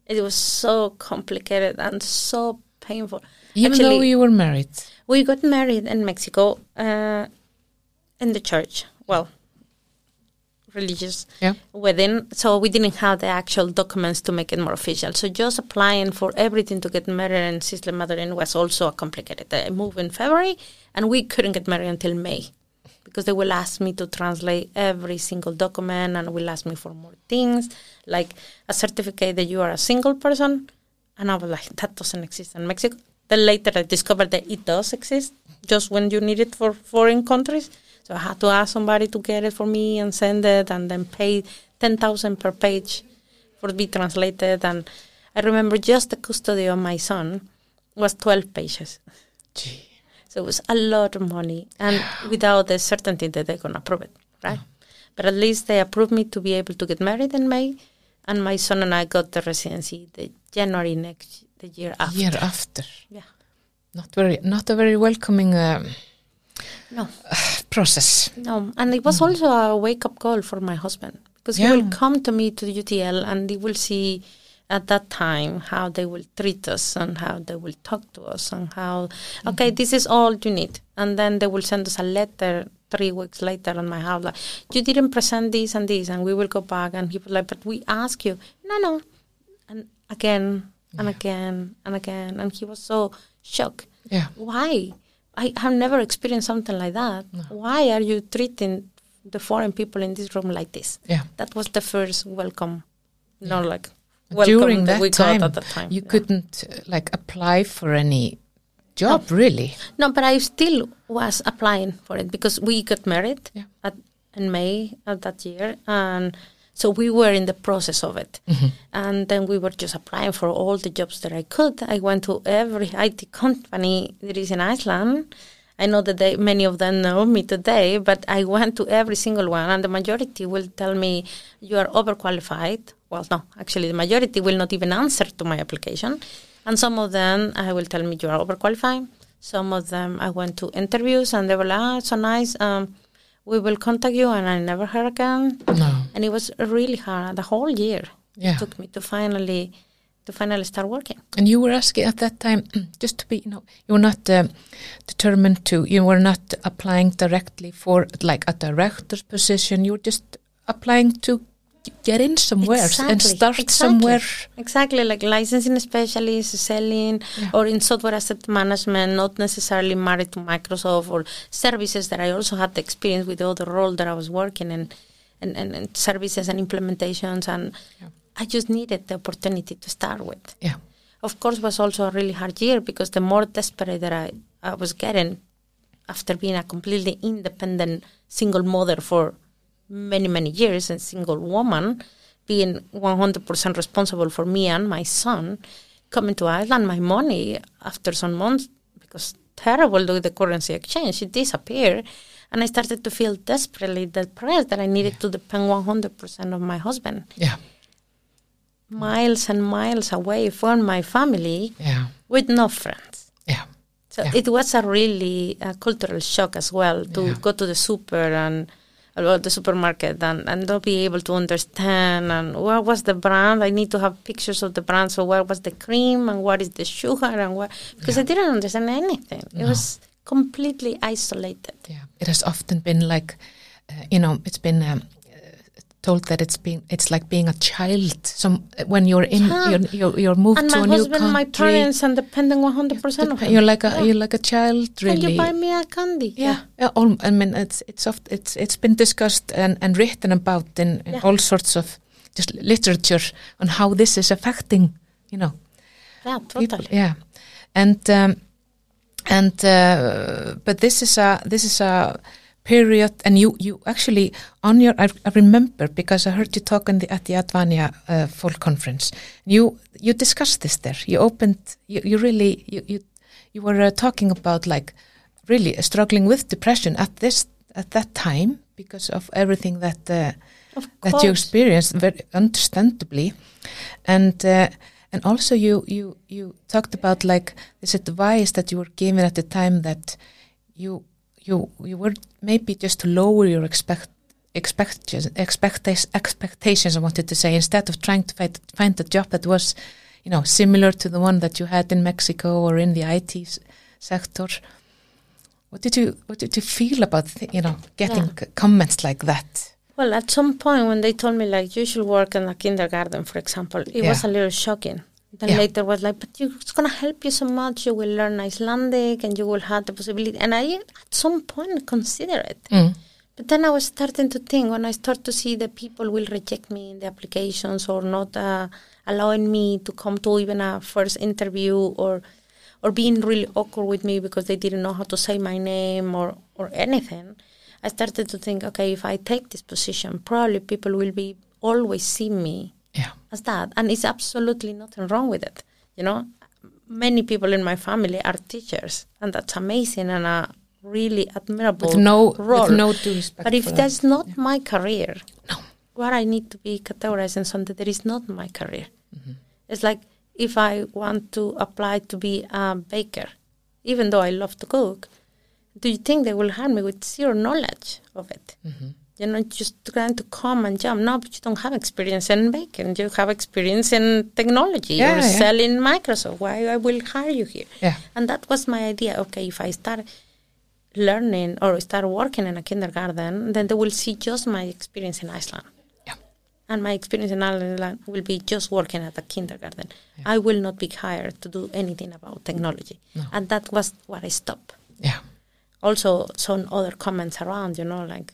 It was so complicated and so painful. Even Actually, though you were married. we got married in Mexico uh, in the church. Well, religious Yeah. wedding. So we didn't have the actual documents to make it more official. So just applying for everything to get married in Sýslumaðurinn was also a complicated. Uh, I moved in February and we couldn't get married until May because they will ask me to translate every single document and will ask me for more things like a certificate that you are a single person. And I was like, that doesn't exist in Mexico. Then later I discovered that it does exist, just when you need it for foreign countries. So I had to ask somebody to get it for me and send it, and then pay ten thousand per page for it to be translated. And I remember just the custody of my son was twelve pages. Gee. So it was a lot of money, and <sighs> without the certainty that they're gonna approve it, right? But at least they approved me to be able to get married in May, and my son and I got the residency the January next the year after. Year after. Yeah. Not very, not a very welcoming um, No, <sighs> process. no, and it was mm. also a wake up call for my husband because Yeah. he will come to me to the UTL and he will see at that time how they will treat us and how they will talk to us and how okay mm-hmm. this is all you need. And then they will send us a letter three weeks later on my house like you didn't present this and this and we will go back and he was like but we ask you. No no. And again and again and again and he was so shocked. Yeah. why i have never experienced something like that why are you treating the foreign people in this room like this Yeah. that was the first welcome no like welcome During that that we time, got at that time you Yeah. couldn't uh, like apply for any job, really. No, but I still was applying for it because we got married Yeah. at, in May of that year, and so we were in the process of it. Mm-hmm. And then we were just applying for all the jobs that I could. I went to every IT company that is in Iceland. I know that they, many of them know me today, but I went to every single one, and the majority will tell me you are overqualified. Well, no, actually, the majority will not even answer to my application. And some of them, I will tell me you are overqualified. Some of them, I went to interviews, and they were like, ah, so nice. Um, we will contact you, and I never heard again. No. And it was really hard. The whole year Yeah. it took me to finally, to finally start working. And you were asking at that time, <clears throat> just to be, you know, you were not um, determined to, you were not applying directly for like a director's position. You were just applying to get in somewhere and start exactly. somewhere. Exactly, like licensing specialist, selling, or in software asset management, not necessarily married to Microsoft or services that I also had the experience with the other role that I was working in, and, and, and services and implementations. And I just needed the opportunity to start with. Yeah. Of course, was also a really hard year because the more desperate that I, I was getting after being a completely independent single mother for many, many years and single woman, being 100% responsible for me and my son, coming to Iceland, my money after some months, because terrible with the currency exchange, it disappeared. And I started to feel desperately depressed that I needed to depend 100% of my husband. Yeah. Miles and miles away from my family Yeah. with no friends. Yeah. So Yeah. it was a really uh, cultural shock as well to Yeah. go to the super and or the supermarket and, and not be able to understand and what was the brand. I need to have pictures of the brand. So what was the cream and what is the sugar and what because I didn't understand anything. It was completely isolated. Yeah, it has often been like, uh, you know, it's been um, told that it's been it's like being a child. Some when you're in Yeah. you're, you're you're moved and to my a new husband, country. my parents, and depending one hundred percent of Dep- him. You're like a Yeah. you're like a child, Can really. you buy me a candy? yeah, yeah. all, I mean, it's it's oft it's it's been discussed and, and written about in, in Yeah. all sorts of just literature on how this is affecting, you know, yeah, people. totally. Yeah, and um, and uh, but this is a this is a period, and you you actually on your I, I remember because I heard you talk in the, at the Advania uh, Fall Conference. You you discussed this there. You opened you, you really you you you were uh, talking about like really struggling with depression at this at that time because of everything that. Uh, Of that you experienced very understandably and uh, and also you you you talked about like this advice that you were given at the time that you you you were maybe just to lower your expect expectations expectations expectations I wanted to say instead of trying to find, find a job that was you know similar to the one that you had in Mexico or in the IT s- sector what did you what did you feel about th- you know getting Yeah. c- comments like that Well, at some point when they told me like you should work in a kindergarten, for example, it was Yeah. a little shocking. Then Yeah. later was like, but you, it's gonna help you so much. You will learn Icelandic and you will have the possibility. And I at some point consider it. Mm. But then I was starting to think when I start to see that people will reject me in the applications or not uh, allowing me to come to even a first interview or or being really awkward with me because they didn't know how to say my name or, or anything, I started to think, okay, if I take this position, probably people will be always see me Yeah. as that. And it's absolutely nothing wrong with it. You know, many people in my family are teachers, and that's amazing and a really admirable With no, role. with no due respect. but if that's not my career, No. where I need to be categorized in something that is not my career. Mm-hmm. It's like if I want to apply to be a baker, even though I love to cook, do you think they will hire me with zero knowledge of it? Mm-hmm. You're not just trying to come and jump. No, but you don't have experience in baking. You have experience in technology Yeah, or yeah. selling Microsoft. Why I will hire you here? Yeah. And that was my idea. Okay, if I start learning or start working in a kindergarten, then they will see just my experience in Iceland. Yeah. And my experience in Iceland will be just working at a kindergarten. I will not be hired to do anything about technology. No. And that was what I stopped. Yeah. Also, some other comments around, you know, like,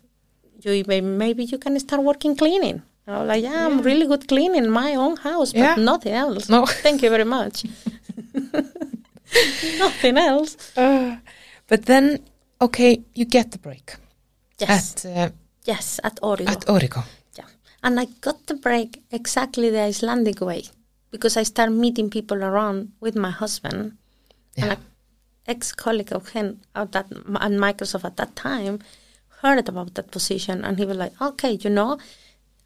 you maybe you can start working cleaning. And I was like, yeah, I'm really good cleaning my own house, but Yeah. nothing else. No. <laughs> Thank you very much. <laughs> nothing else. Uh, but then, okay, you get the break Yes, at uh, yes, at Origo. at Origo. Yeah. And I got the break exactly the Icelandic way because I started meeting people around with my husband Yeah. and an ex-colleague of him at, that, at Microsoft at that time heard about that position and he was like, okay, you know,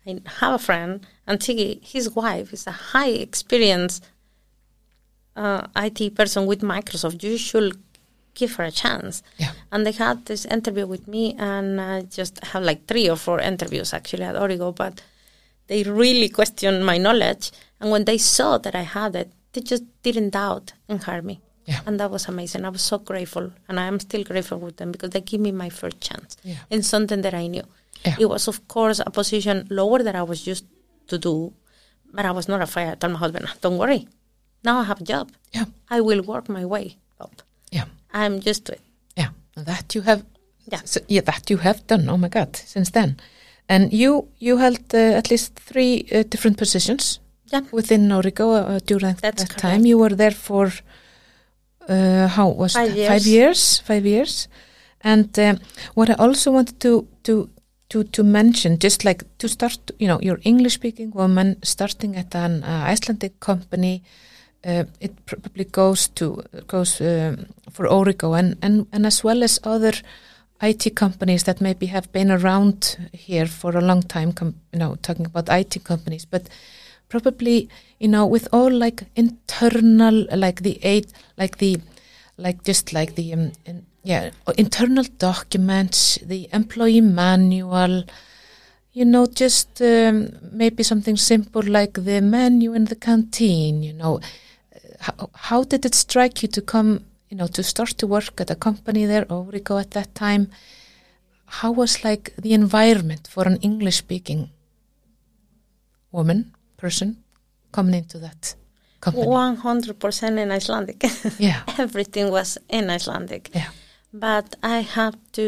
I have a friend and Tiggy, his wife is a high experience uh, IT person with Microsoft. You should give her a chance. Yeah. And they had this interview with me, and I just have like three or four interviews actually at Origo, but they really questioned my knowledge. And when they saw that I had it, they just didn't doubt and hire me. Yeah. And that was amazing. I was so grateful, and I am still grateful with them because they gave me my first chance Yeah. in something that I knew. Yeah. It was, of course, a position lower than I was used to do, but I was not afraid. I told my husband, "Don't worry, now I have a job. Yeah. I will work my way up. Yeah. I'm used to it." Yeah. That you have. Yeah. So, yeah, that you have done. Oh my God! Since then, and you you held uh, at least three uh, different positions Yeah. within Origo uh, during That's that correct. time. You were there for uh, how was Five it? Five years. years. Five years. And um, what I also wanted to to to to mention, just like to start, you know, you're English speaking woman starting at an uh, Icelandic company. Uh, it probably goes to goes um, for Origo and, and and as well as other IT companies that maybe have been around here for a long time. Com- you know, talking about IT companies, but probably you know with all like internal like the eight like the like just like the um, in, yeah internal documents the employee manual you know just um, maybe something simple like the menu in the canteen you know. How, how did it strike you to come you know to start to work at a company there Origo at that time? How was like the environment for an English speaking woman person coming into that company 100% in Icelandic. <laughs> yeah <laughs> Everything was in Icelandic. yeah But I have to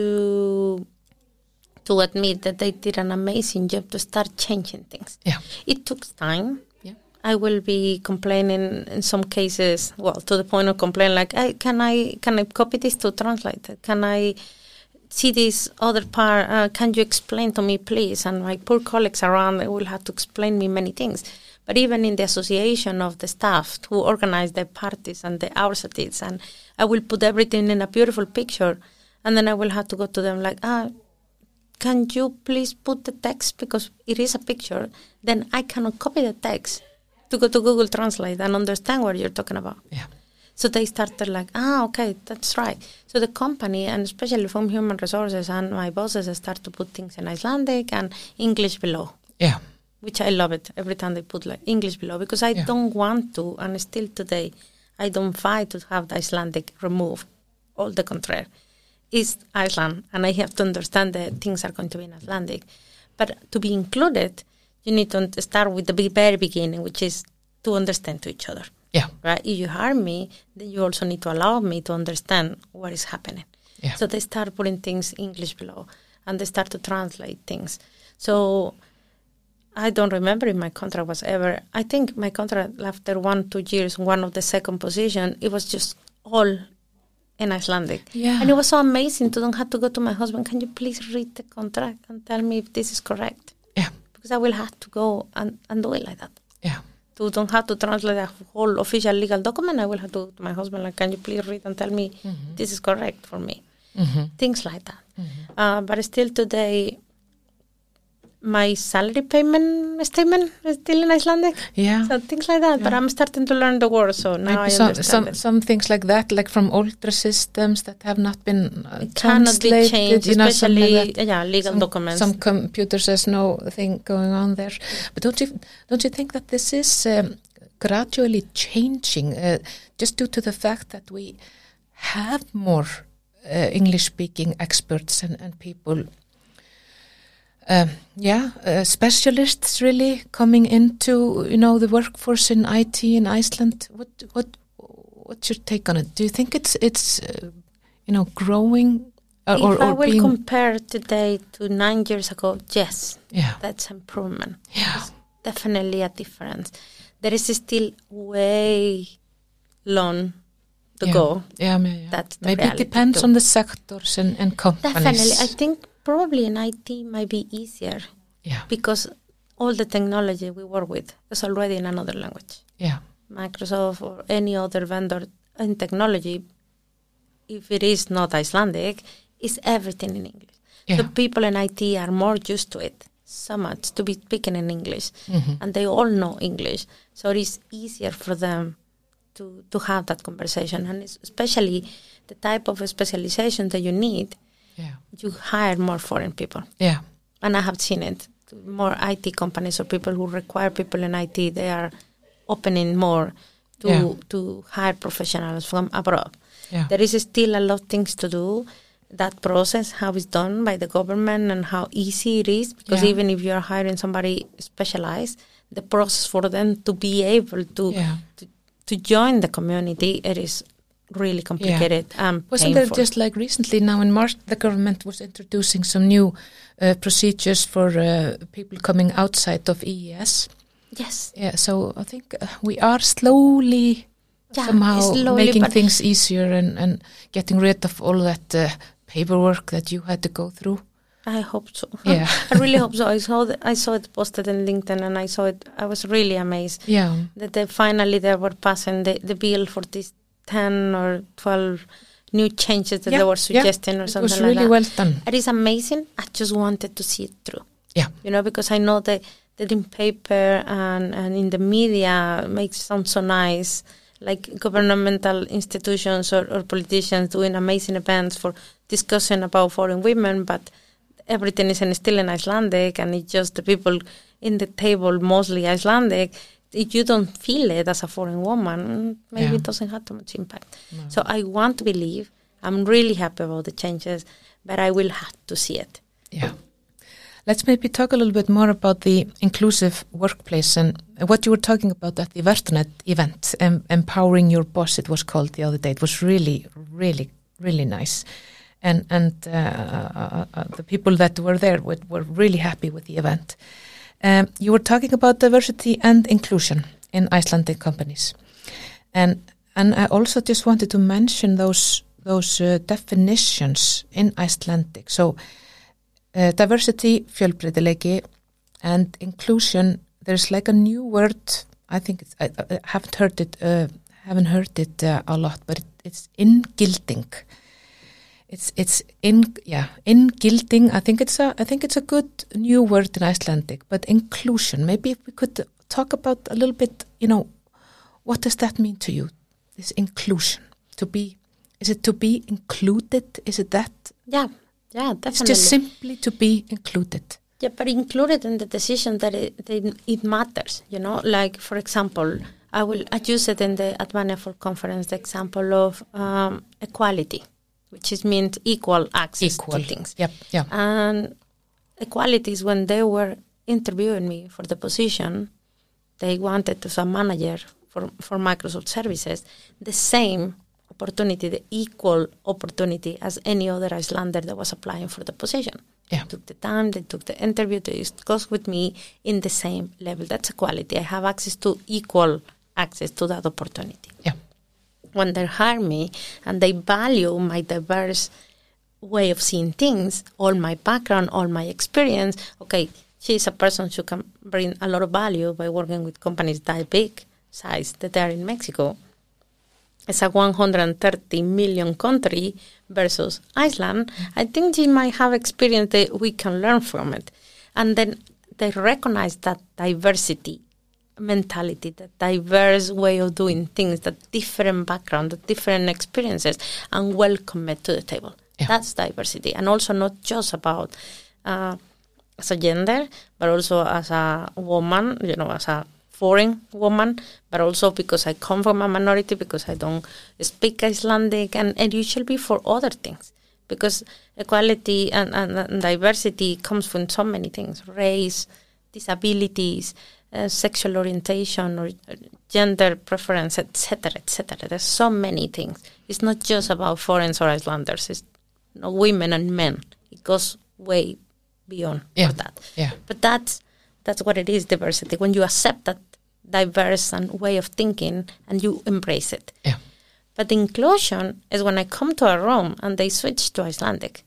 to admit that they did an amazing job to start changing things. yeah It took time. yeah I will be complaining in some cases, well, to the point of complaint, like, hey, can I can I copy this to translate it? Can I see this other part? Uh, can you explain to me, please? And my poor colleagues around will have to explain me many things. But even in the association of the staff who organize the parties and the it, and I will put everything in a beautiful picture, and then I will have to go to them like, ah, can you please put the text because it is a picture then i cannot copy the text to go to google translate and understand what you're talking about yeah so they started like ah okay that's right so the company and especially from human resources and my bosses start to put things in icelandic and english below yeah which i love it every time they put like english below because i Yeah. don't want to and still today i don't fight to have the icelandic removed all the contrary is Iceland, and I have to understand that things are going to be in Icelandic. But to be included, you need to start with the very beginning, which is to understand to each other. Yeah Right? If you harm me, then you also need to allow me to understand what is happening. Yeah. So they start putting things in English below, and they start to translate things. So I don't remember if my contract was ever. I think my contract after one two years, one of the second position, it was just all in Icelandic. Yeah. And it was so amazing to don't have to go to my husband, can you please read the contract and tell me if this is correct? Yeah. Because I will have to go and, and do it like that. Yeah. To don't have to translate a whole official legal document, I will have to to my husband, like, can you please read and tell me this is correct for me? Mm-hmm. Things like that. Uh, but still today, my salary payment statement is still in Icelandic. Yeah. So things like that. But I'm starting to learn the word, so now I Maybe some, understand some, it. some things like that, like from older systems that have not been uh, It cannot be translated, changed, you know, something like especially that. yeah, legal some, documents. Some computers there's no thing going on there. But don't you don't you think that this is um, gradually changing uh, just due to the fact that we have more uh, English speaking experts and, and people um, yeah, uh, specialists really coming into you know the workforce in IT in Iceland. What what what's your take on it? Do you think it's it's uh, you know growing or, if or, I or will being compare today to nine years ago, yes, yeah that's improvement. yeah It's definitely a difference. There is still way long to yeah. go. Yeah, yeah, yeah. That's the maybe it reality depends too. on the sectors and, and companies. Definitely, I think probably in IT might be easier yeah because all the technology we work with is already in another language. yeah Microsoft or any other vendor in technology, if it is not Icelandic, is everything in English. Yeah. The people in IT are more used to it so much to be speaking in English, Mhm. and they all know English, so it is easier for them to to have that conversation, and especially the type of specialization that you need, yeah you hire more foreign people yeah and I have seen it. More IT companies or people who require people in IT, they are opening more to Yeah. to hire professionals from abroad. yeah There is still a lot of things to do. That process, how it's done by the government and how easy it is, because Yeah. even if you are hiring somebody specialized, the process for them to be able to to, to join the community, it is really complicated. Yeah. Um, Wasn't there just like recently now in March the government was introducing some new uh, procedures for uh, people coming outside of EES? Yes. Yeah. So I think uh, we are slowly yeah, somehow slowly, making things easier and, and getting rid of all that uh, paperwork that you had to go through. I hope so. <laughs> Yeah, I really hope so. I saw the, I saw it posted in LinkedIn, and I saw it. I was really amazed. Yeah, that they finally they were passing the, the bill for this 10 or 12 new changes that yeah, they were suggesting yeah, or something it was like really that. well done. It is amazing. I just wanted to see it through. Yeah. You know, because I know that, that in paper and, and in the media makes sound so nice, like governmental institutions or, or politicians doing amazing events for discussing about foreign women, but everything is in, still in Icelandic and it's just the people in the table, mostly Icelandic, if you don't feel it as a foreign woman, maybe Yeah. it doesn't have too much impact. So I want to believe. I'm really happy about the changes, but I will have to see it. Yeah. Let's maybe talk a little bit more about the inclusive workplace and what you were talking about at the Vertonet event, em- empowering your boss. It was called the other day. It was really, really, really nice, and and uh, uh, uh, the people that were there were, were really happy with the event. Um, you were talking about diversity and inclusion in Icelandic companies, and and I also just wanted to mention those those uh, definitions in Icelandic. So uh, diversity, fjölbreytileiki, and inclusion. There's like a new word. I think it's, I, I haven't heard it. Uh, haven't heard it uh, a lot, but it, it's ingilding. It's it's in yeah in inngilding. I think it's a I think it's a good new word in Icelandic. But inclusion. Maybe if we could talk about a little bit. You know, what does that mean to you? This inclusion to be. Is it to be included? Is it that? Yeah, yeah, definitely. It's just simply to be included. Yeah, but included in the decision that it, that it matters, you know. Like for example, I will I use it in the Advania for conference the example of um, equality, which is meant equal access Equal. to things. Yep. Yeah. And equality is when they were interviewing me for the position, they wanted to some manager for, for Microsoft services the same opportunity, the equal opportunity as any other Icelander that was applying for the position. Yeah. They took the time, they took the interview, they discussed with me in the same level. That's equality. I have access to equal access to that opportunity. Yeah. When they hire me and they value my diverse way of seeing things, all my background, all my experience. Okay, she's a person who can bring a lot of value by working with companies that big size that they are in Mexico. It's a 130 million country versus Iceland. Mm-hmm. I think she might have experience that we can learn from it. And then they recognize that diversity mentality, that diverse way of doing things, that different background, the different experiences, and welcome it to the table. Yeah. That's diversity, and also not just about uh, as a gender, but also as a woman, you know, as a foreign woman, but also because I come from a minority, because I don't speak Icelandic, and, and it should be for other things. Because equality and, and, and diversity comes from so many things race, disabilities, uh, sexual orientation, or uh, gender preference, etc., etc. There's so many things. It's not just about foreigners or Icelanders, it's you know, women and men. It goes way beyond Yeah. that. Yeah. But that's that's what it is diversity. When you accept that diverse and way of thinking and you embrace it. Yeah. But inclusion is when I come to a room and they switch to Icelandic.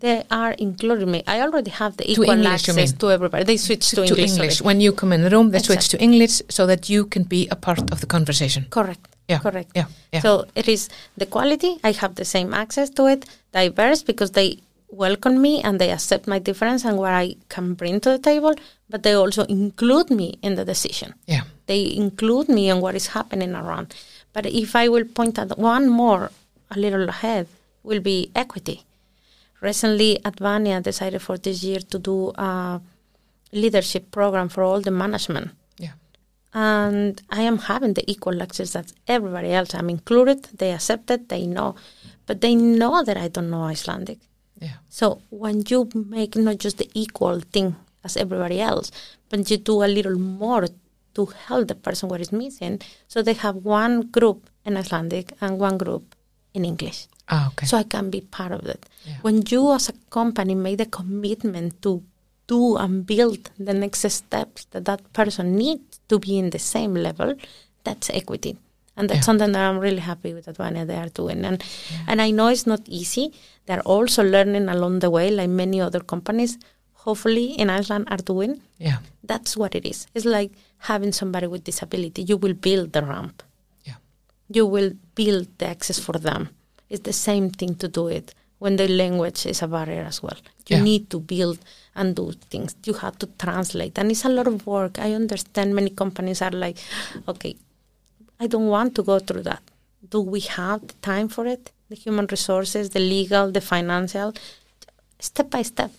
They are including me. I already have the equal English, access to everybody. They switch to, To, English. English. When you come in the room, they switch to English so that you can be a part of the conversation. Correct. Yeah. Correct. Yeah. Yeah. So it is the quality. I have the same access to it. Diverse because they welcome me and they accept my difference and what I can bring to the table. But they also include me in the decision. yeah. They include me in what is happening around. But if I will point at one more, a little ahead, will be equity. Recently, Advania decided for this year to do a leadership program for all the management Yeah. and I am having the equal access that everybody else. I'm included. They accept it. They know, but they know that I don't know Icelandic. Yeah. So when you make not just the equal thing as everybody else, but you do a little more to help the person what is missing, so they have one group in Icelandic and one group in English. Ah, okay. So I can be part of it. Yeah. When you as a company make the commitment to do and build the next steps that that person needs to be in the same level, that's equity. And that's Yeah. something that I'm really happy with Advania they are doing. And and I know it's not easy. They're also learning along the way, like many other companies, hopefully in Iceland are doing. yeah. That's what it is. It's like having somebody with disability. You will build the ramp Yeah. you will build the access for them. It's the same thing to do it when the language is a barrier as well. You Yeah. need to build and do things. You have to translate, and it's a lot of work. I understand many companies are like, okay, I don't want to go through that. Do we have the time for it? The human resources, the legal, the financial, step by step,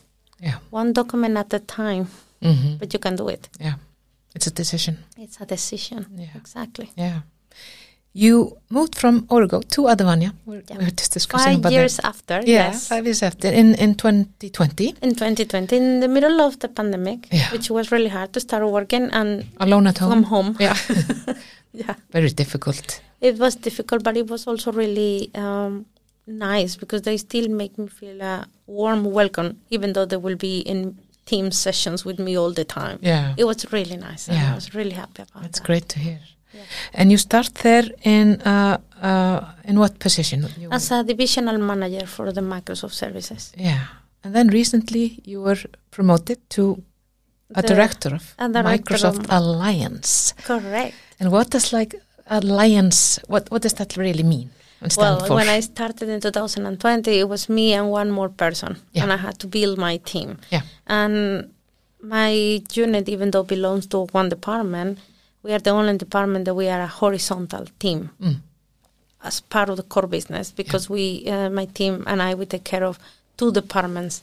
Yeah. one document at a time, hmm but you can do it. Yeah. It's a decision. It's a decision. Yeah. Exactly. Yeah. You moved from Origo to Advania. We're, Yeah. we're just discussing Five about years that. after, Yeah, yes. five years after in in 2020, in 2020 in the middle of the pandemic Yeah. which was really hard to start working and alone at home. from home Yeah, <laughs> yeah very difficult. it was difficult but it was also really um, nice because they still make me feel a warm welcome even though they will be in team sessions with me all the time Yeah, it was really nice Yeah. i was really happy about that's that great to hear. Yeah. And you start there in uh, uh, in what position? As a divisional manager for the microsoft services yeah, and then recently you were promoted to a The- director of a director Microsoft of- Alliance. correct And what does like alliance? What what does that really mean? Well, for? when I started in 2020, it was me and one more person, Yeah. and I had to build my team. Yeah. And my unit, even though belongs to one department, we are the only department that we are a horizontal team Mm. as part of the core business because we, uh, my team and I, we take care of two departments: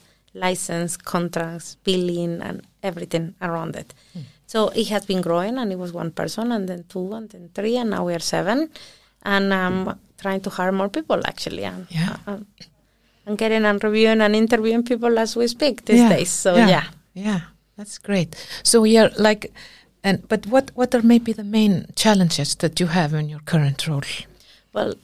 license, contracts, billing, and everything around it. Hmm. So it has been growing, and it was one person, and then two, and then three, and now we are seven. And I'm trying to hire more people actually. And, Yeah. uh, I'm getting and reviewing and interviewing people as we speak these days. So yeah. yeah, that's great. So you're like, and but what what are maybe the main challenges that you have in your current role? Well,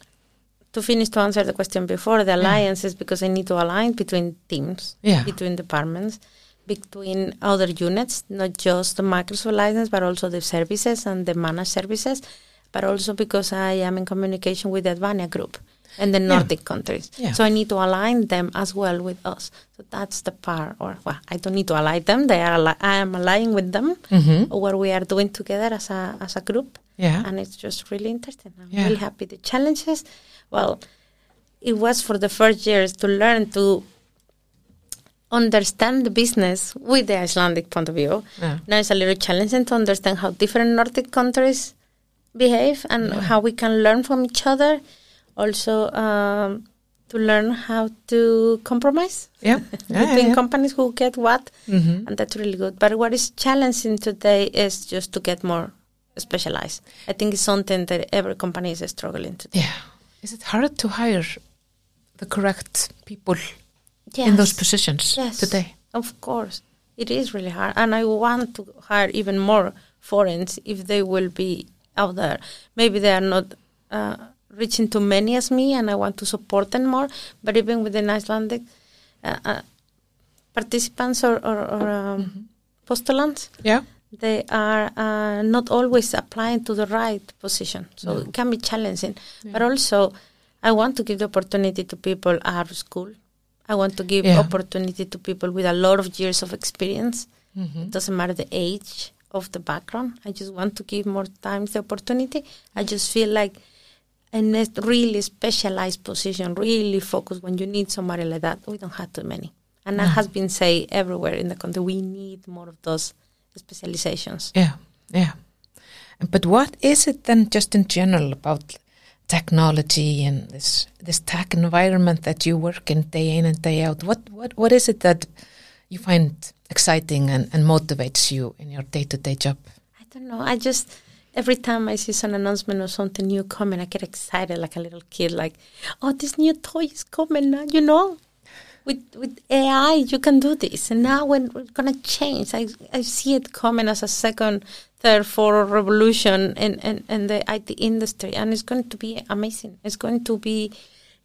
to finish to answer the question before, the alliance is because I need to align between teams, Yeah. between departments, between other units, not just the Microsoft license, but also the services and the managed services. but also because I am in communication with the Advania group and the Yeah. Nordic countries. Yeah. So I need to align them as well with us. So that's the part, or well, I don't need to align them. They are. I am aligning with them Mm-hmm. what we are doing together as a as a group, Yeah. and it's just really interesting. I'm Yeah. really happy. The challenges, well, it was for the first years to learn to understand the business with the Icelandic point of view. Yeah. Now it's a little challenging to understand how different Nordic countries behave and how we can learn from each other. Also, um, to learn how to compromise Yeah. <laughs> Yeah, between yeah. companies who get what, Mhm. and that's really good. But what is challenging today is just to get more specialized. I think it's something that every company is struggling to do. Yeah. Is it hard to hire the correct people in those positions Yes. today? Of course, it is really hard, and I want to hire even more foreigners if they will be out there. Maybe they are not uh, reaching too many as me, and I want to support them more. But even within Icelandic uh, uh, participants or, or, or um, postulants, Yeah. they are uh, not always applying to the right position. So No. it can be challenging. But also, I want to give the opportunity to people out of school. I want to give Yeah. opportunity to people with a lot of years of experience. Mhm. It doesn't matter the age of the background. I just want to give more times the opportunity. I just feel like in a really specialized position, really focused when you need somebody like that, we don't have too many. And that has been said everywhere in the country. We need more of those specializations. Yeah, yeah. But what is it then, just in general, about technology and this this tech environment that you work in day in and day out? What what what is it that you find exciting and, and motivates you in your day to day job? I don't know. I just every time I see some announcement or something new coming, I get excited like a little kid. Like, oh, this new toy is coming now. You know, with with AI, you can do this. And now when we're gonna change, I I see it coming as a second, third, fourth revolution in in, in the IT industry, and it's going to be amazing. It's going to be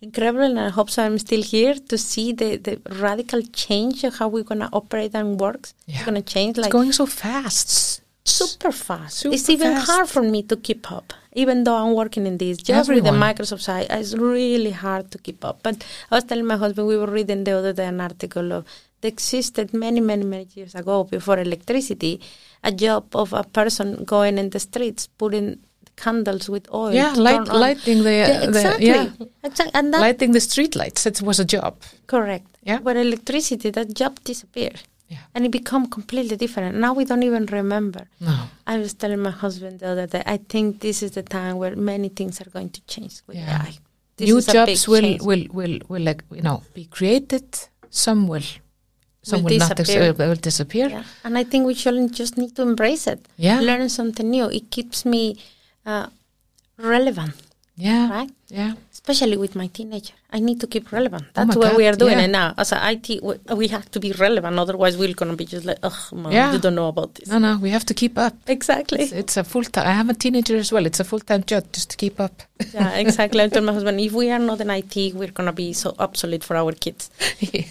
incredible and I hope so I'm still here to see the, the radical change of how we're gonna operate and work. Yeah. It's gonna change It's like going so fast. Super fast. Super it's even fast. hard for me to keep up, even though I'm working in this. Just with the Microsoft side, it's really hard to keep up. But I was telling my husband, we were reading the other day an article of that existed many, many, many years ago before electricity, a job of a person going in the streets, putting candles with oil. Yeah, light, lighting the Yeah, uh, the- exactly. yeah, Exactly. And that, lighting the street lights. It was a job. correct. Yeah. But electricity, that job disappeared. Yeah. And it become completely different. Now we don't even remember. No. I was telling my husband the other day, I think this is the time where many things are going to change with Yeah. AI. This New jobs will, change. will will will like you know be created. Some will. Some Will will, not. Disappear. uh, will disappear. Yeah. And I think we should just need to embrace it. Yeah. Learn something new. It keeps me uh, relevant, Yeah. right? Yeah. Especially with my teenager. I need to keep relevant. Oh That's my what God, we are doing yeah. now. As a IT, we, we have to be relevant. Otherwise, we're going to be just like, oh, mom, Yeah. you don't know about this. No, no, we have to keep up. Exactly. It's, it's a full time. I have a teenager as well. It's a full time job just to keep up. yeah, <laughs> exactly. I told my husband, if we are not in IT, we're going to be so obsolete for our kids. <laughs> yeah.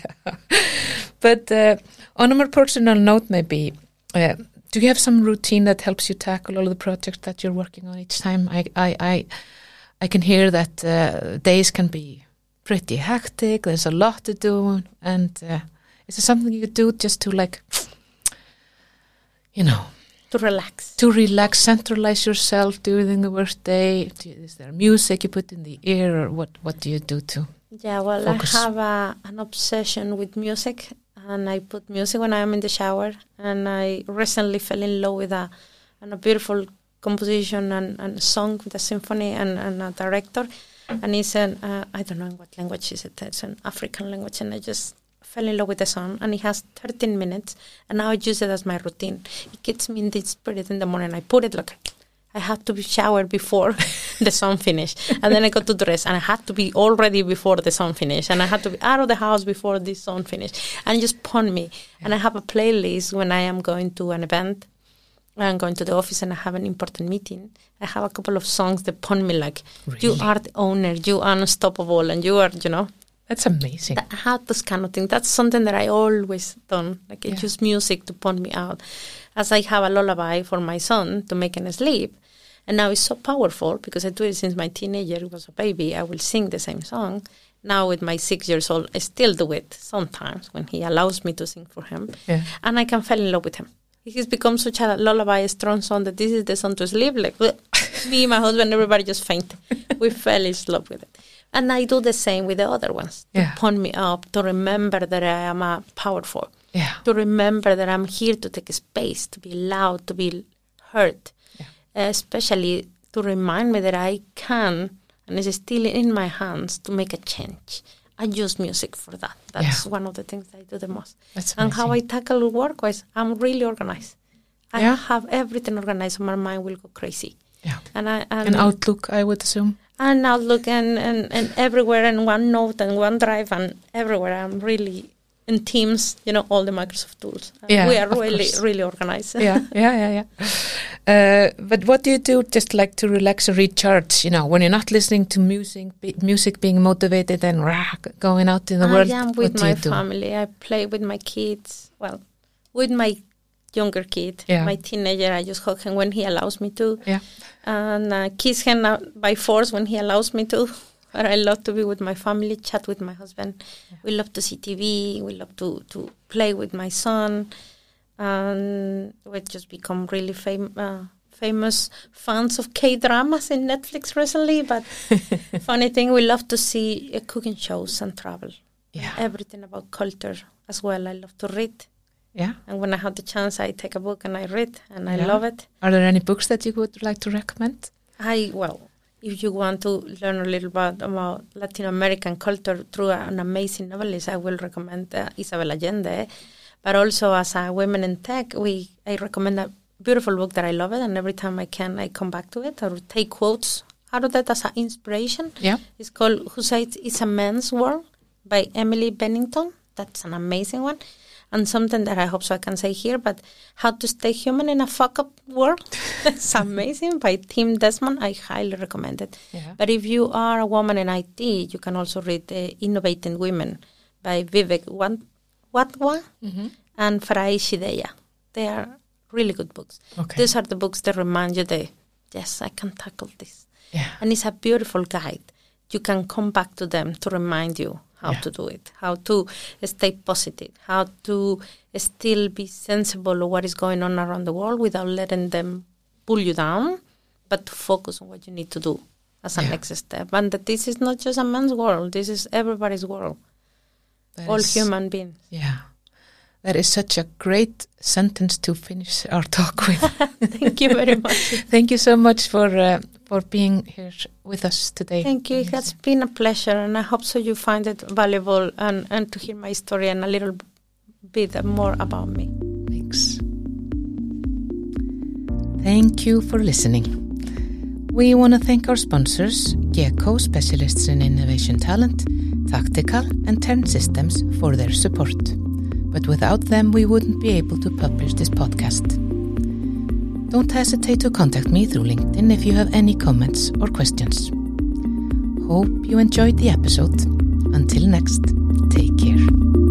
But uh, on a more personal note, maybe, uh, do you have some routine that helps you tackle all of the projects that you're working on each time? I, I, I, I can hear that uh, days can be pretty hectic. There's a lot to do, and uh, is there something you do just to like, you know, To relax. to relax, centralize yourself during the workday? Is there music you put in the ear, or what? What do you do to? Yeah, well, Focus. I have a, an obsession with music, and I put music when I am in the shower. And I recently fell in love with a, and a beautiful composition and, and song with a symphony and, and a director. And it's an, uh, I don't know in what language is it, it's an African language. And I just fell in love with the song. And it has 13 minutes. And now I use it as my routine. It gets me in the spirit in the morning. I put it like, I have to be showered before <laughs> the sun finish, and then I got to dress, and I had to be all ready before the sun finish, and I had to be out of the house before the sun finish, and just pun me. And I have a playlist when I am going to an event, I'm going to the office, and I have an important meeting. I have a couple of songs that pun me like, "You are the owner, you are unstoppable, and you are, you know." That's amazing. I have this kind of thing. That's something that I always done. Like Yeah. I use music to put me out. As I have a lullaby for my son to make him sleep, And now it's so powerful because I do it since my teenager was a baby. I will sing the same song. Now with my six years old, I still do it sometimes when he allows me to sing for him. Yeah. And I can fall in love with him. He's become such a lullaby, a strong song that this is the song to sleep. Like <laughs> me, my husband, everybody just fainted. <laughs> we fell in love with it. And I do the same with the other ones. Yeah. To pump me up, to remember that I am uh, powerful Yeah. to remember that I'm here to take space, to be loud, to be heard, Yeah. especially to remind me that I can, and it's still in my hands to make a change. I use music for that. That's Yeah. one of the things I do the most. And how I tackle work wise, I'm really organized. I Yeah. have everything organized, so my mind will go crazy. Yeah. And I and, An outlook, I would assume. and Outlook and, and, and everywhere and OneNote and OneDrive and everywhere. I'm really in Teams, you know, all the Microsoft tools. Yeah, we are really, course. really organized. yeah, <laughs> yeah, yeah, yeah. Uh, but what do you do just like to relax or recharge? You know, when you're not listening to music, be, music being motivated and rah, going out in the I world. am with my family. I play with my kids. Well, with my younger kid, Yeah. my teenager. I just hug him when he allows me to, Yeah, and uh, kiss him uh, by force when he allows me to. <laughs> But I love to be with my family, chat with my husband. We love to see TV. We love to to play with my son, and we just become really fam- uh, famous fans of K dramas in Netflix recently. But <laughs> funny thing, we love to see uh, cooking shows and travel yeah, everything about culture as well. I love to read, yeah. and when I have the chance, I take a book and I read, and I love it. Are there any books that you would like to recommend? I well, if you want to learn a little bit about Latin American culture through an amazing novelist, I will recommend uh, Isabel Allende. But also as a women in tech, we I recommend a beautiful book that I love it, and every time I can, I come back to it or take quotes out of that as an inspiration. Yeah, It's called Who Said It's a Man's World by Emily Bennington. That's an amazing one. And something that I hope so I can say here, but How to Stay Human in a Fuck Up World. <laughs> it's <laughs> amazing by Tim Desmond. I highly recommend it. yeah. But if you are a woman in IT, you can also read uh, Innovating Women by Vivek Wadhwa Mm-hmm. and Farai Chideya. They are really good books. Okay. These are the books that remind you that, yes, I can tackle this yeah, and it's a beautiful guide. You can come back to them to remind you how Yeah. to do it, how to stay positive, how to still be sensible of what is going on around the world without letting them pull you down, but to focus on what you need to do as a Yeah. next step. And that this is not just a man's world, this is everybody's world, That all is- human beings. Yeah, that is such a great sentence to finish our talk with. <laughs> Thank you very much. <laughs> Thank you so much for uh, for being here with us today. Thank you. It has been a pleasure, and I hope so you find it valuable and, and to hear my story and a little bit more about me. Thanks. Thank you for listening. We want to thank our sponsors, GECO Specialists in Innovation Talent, Taktikal, and Tern Systems for their support. But without them, we wouldn't be able to publish this podcast. Don't hesitate to contact me through LinkedIn if you have any comments or questions. Hope you enjoyed the episode. Until next, take care.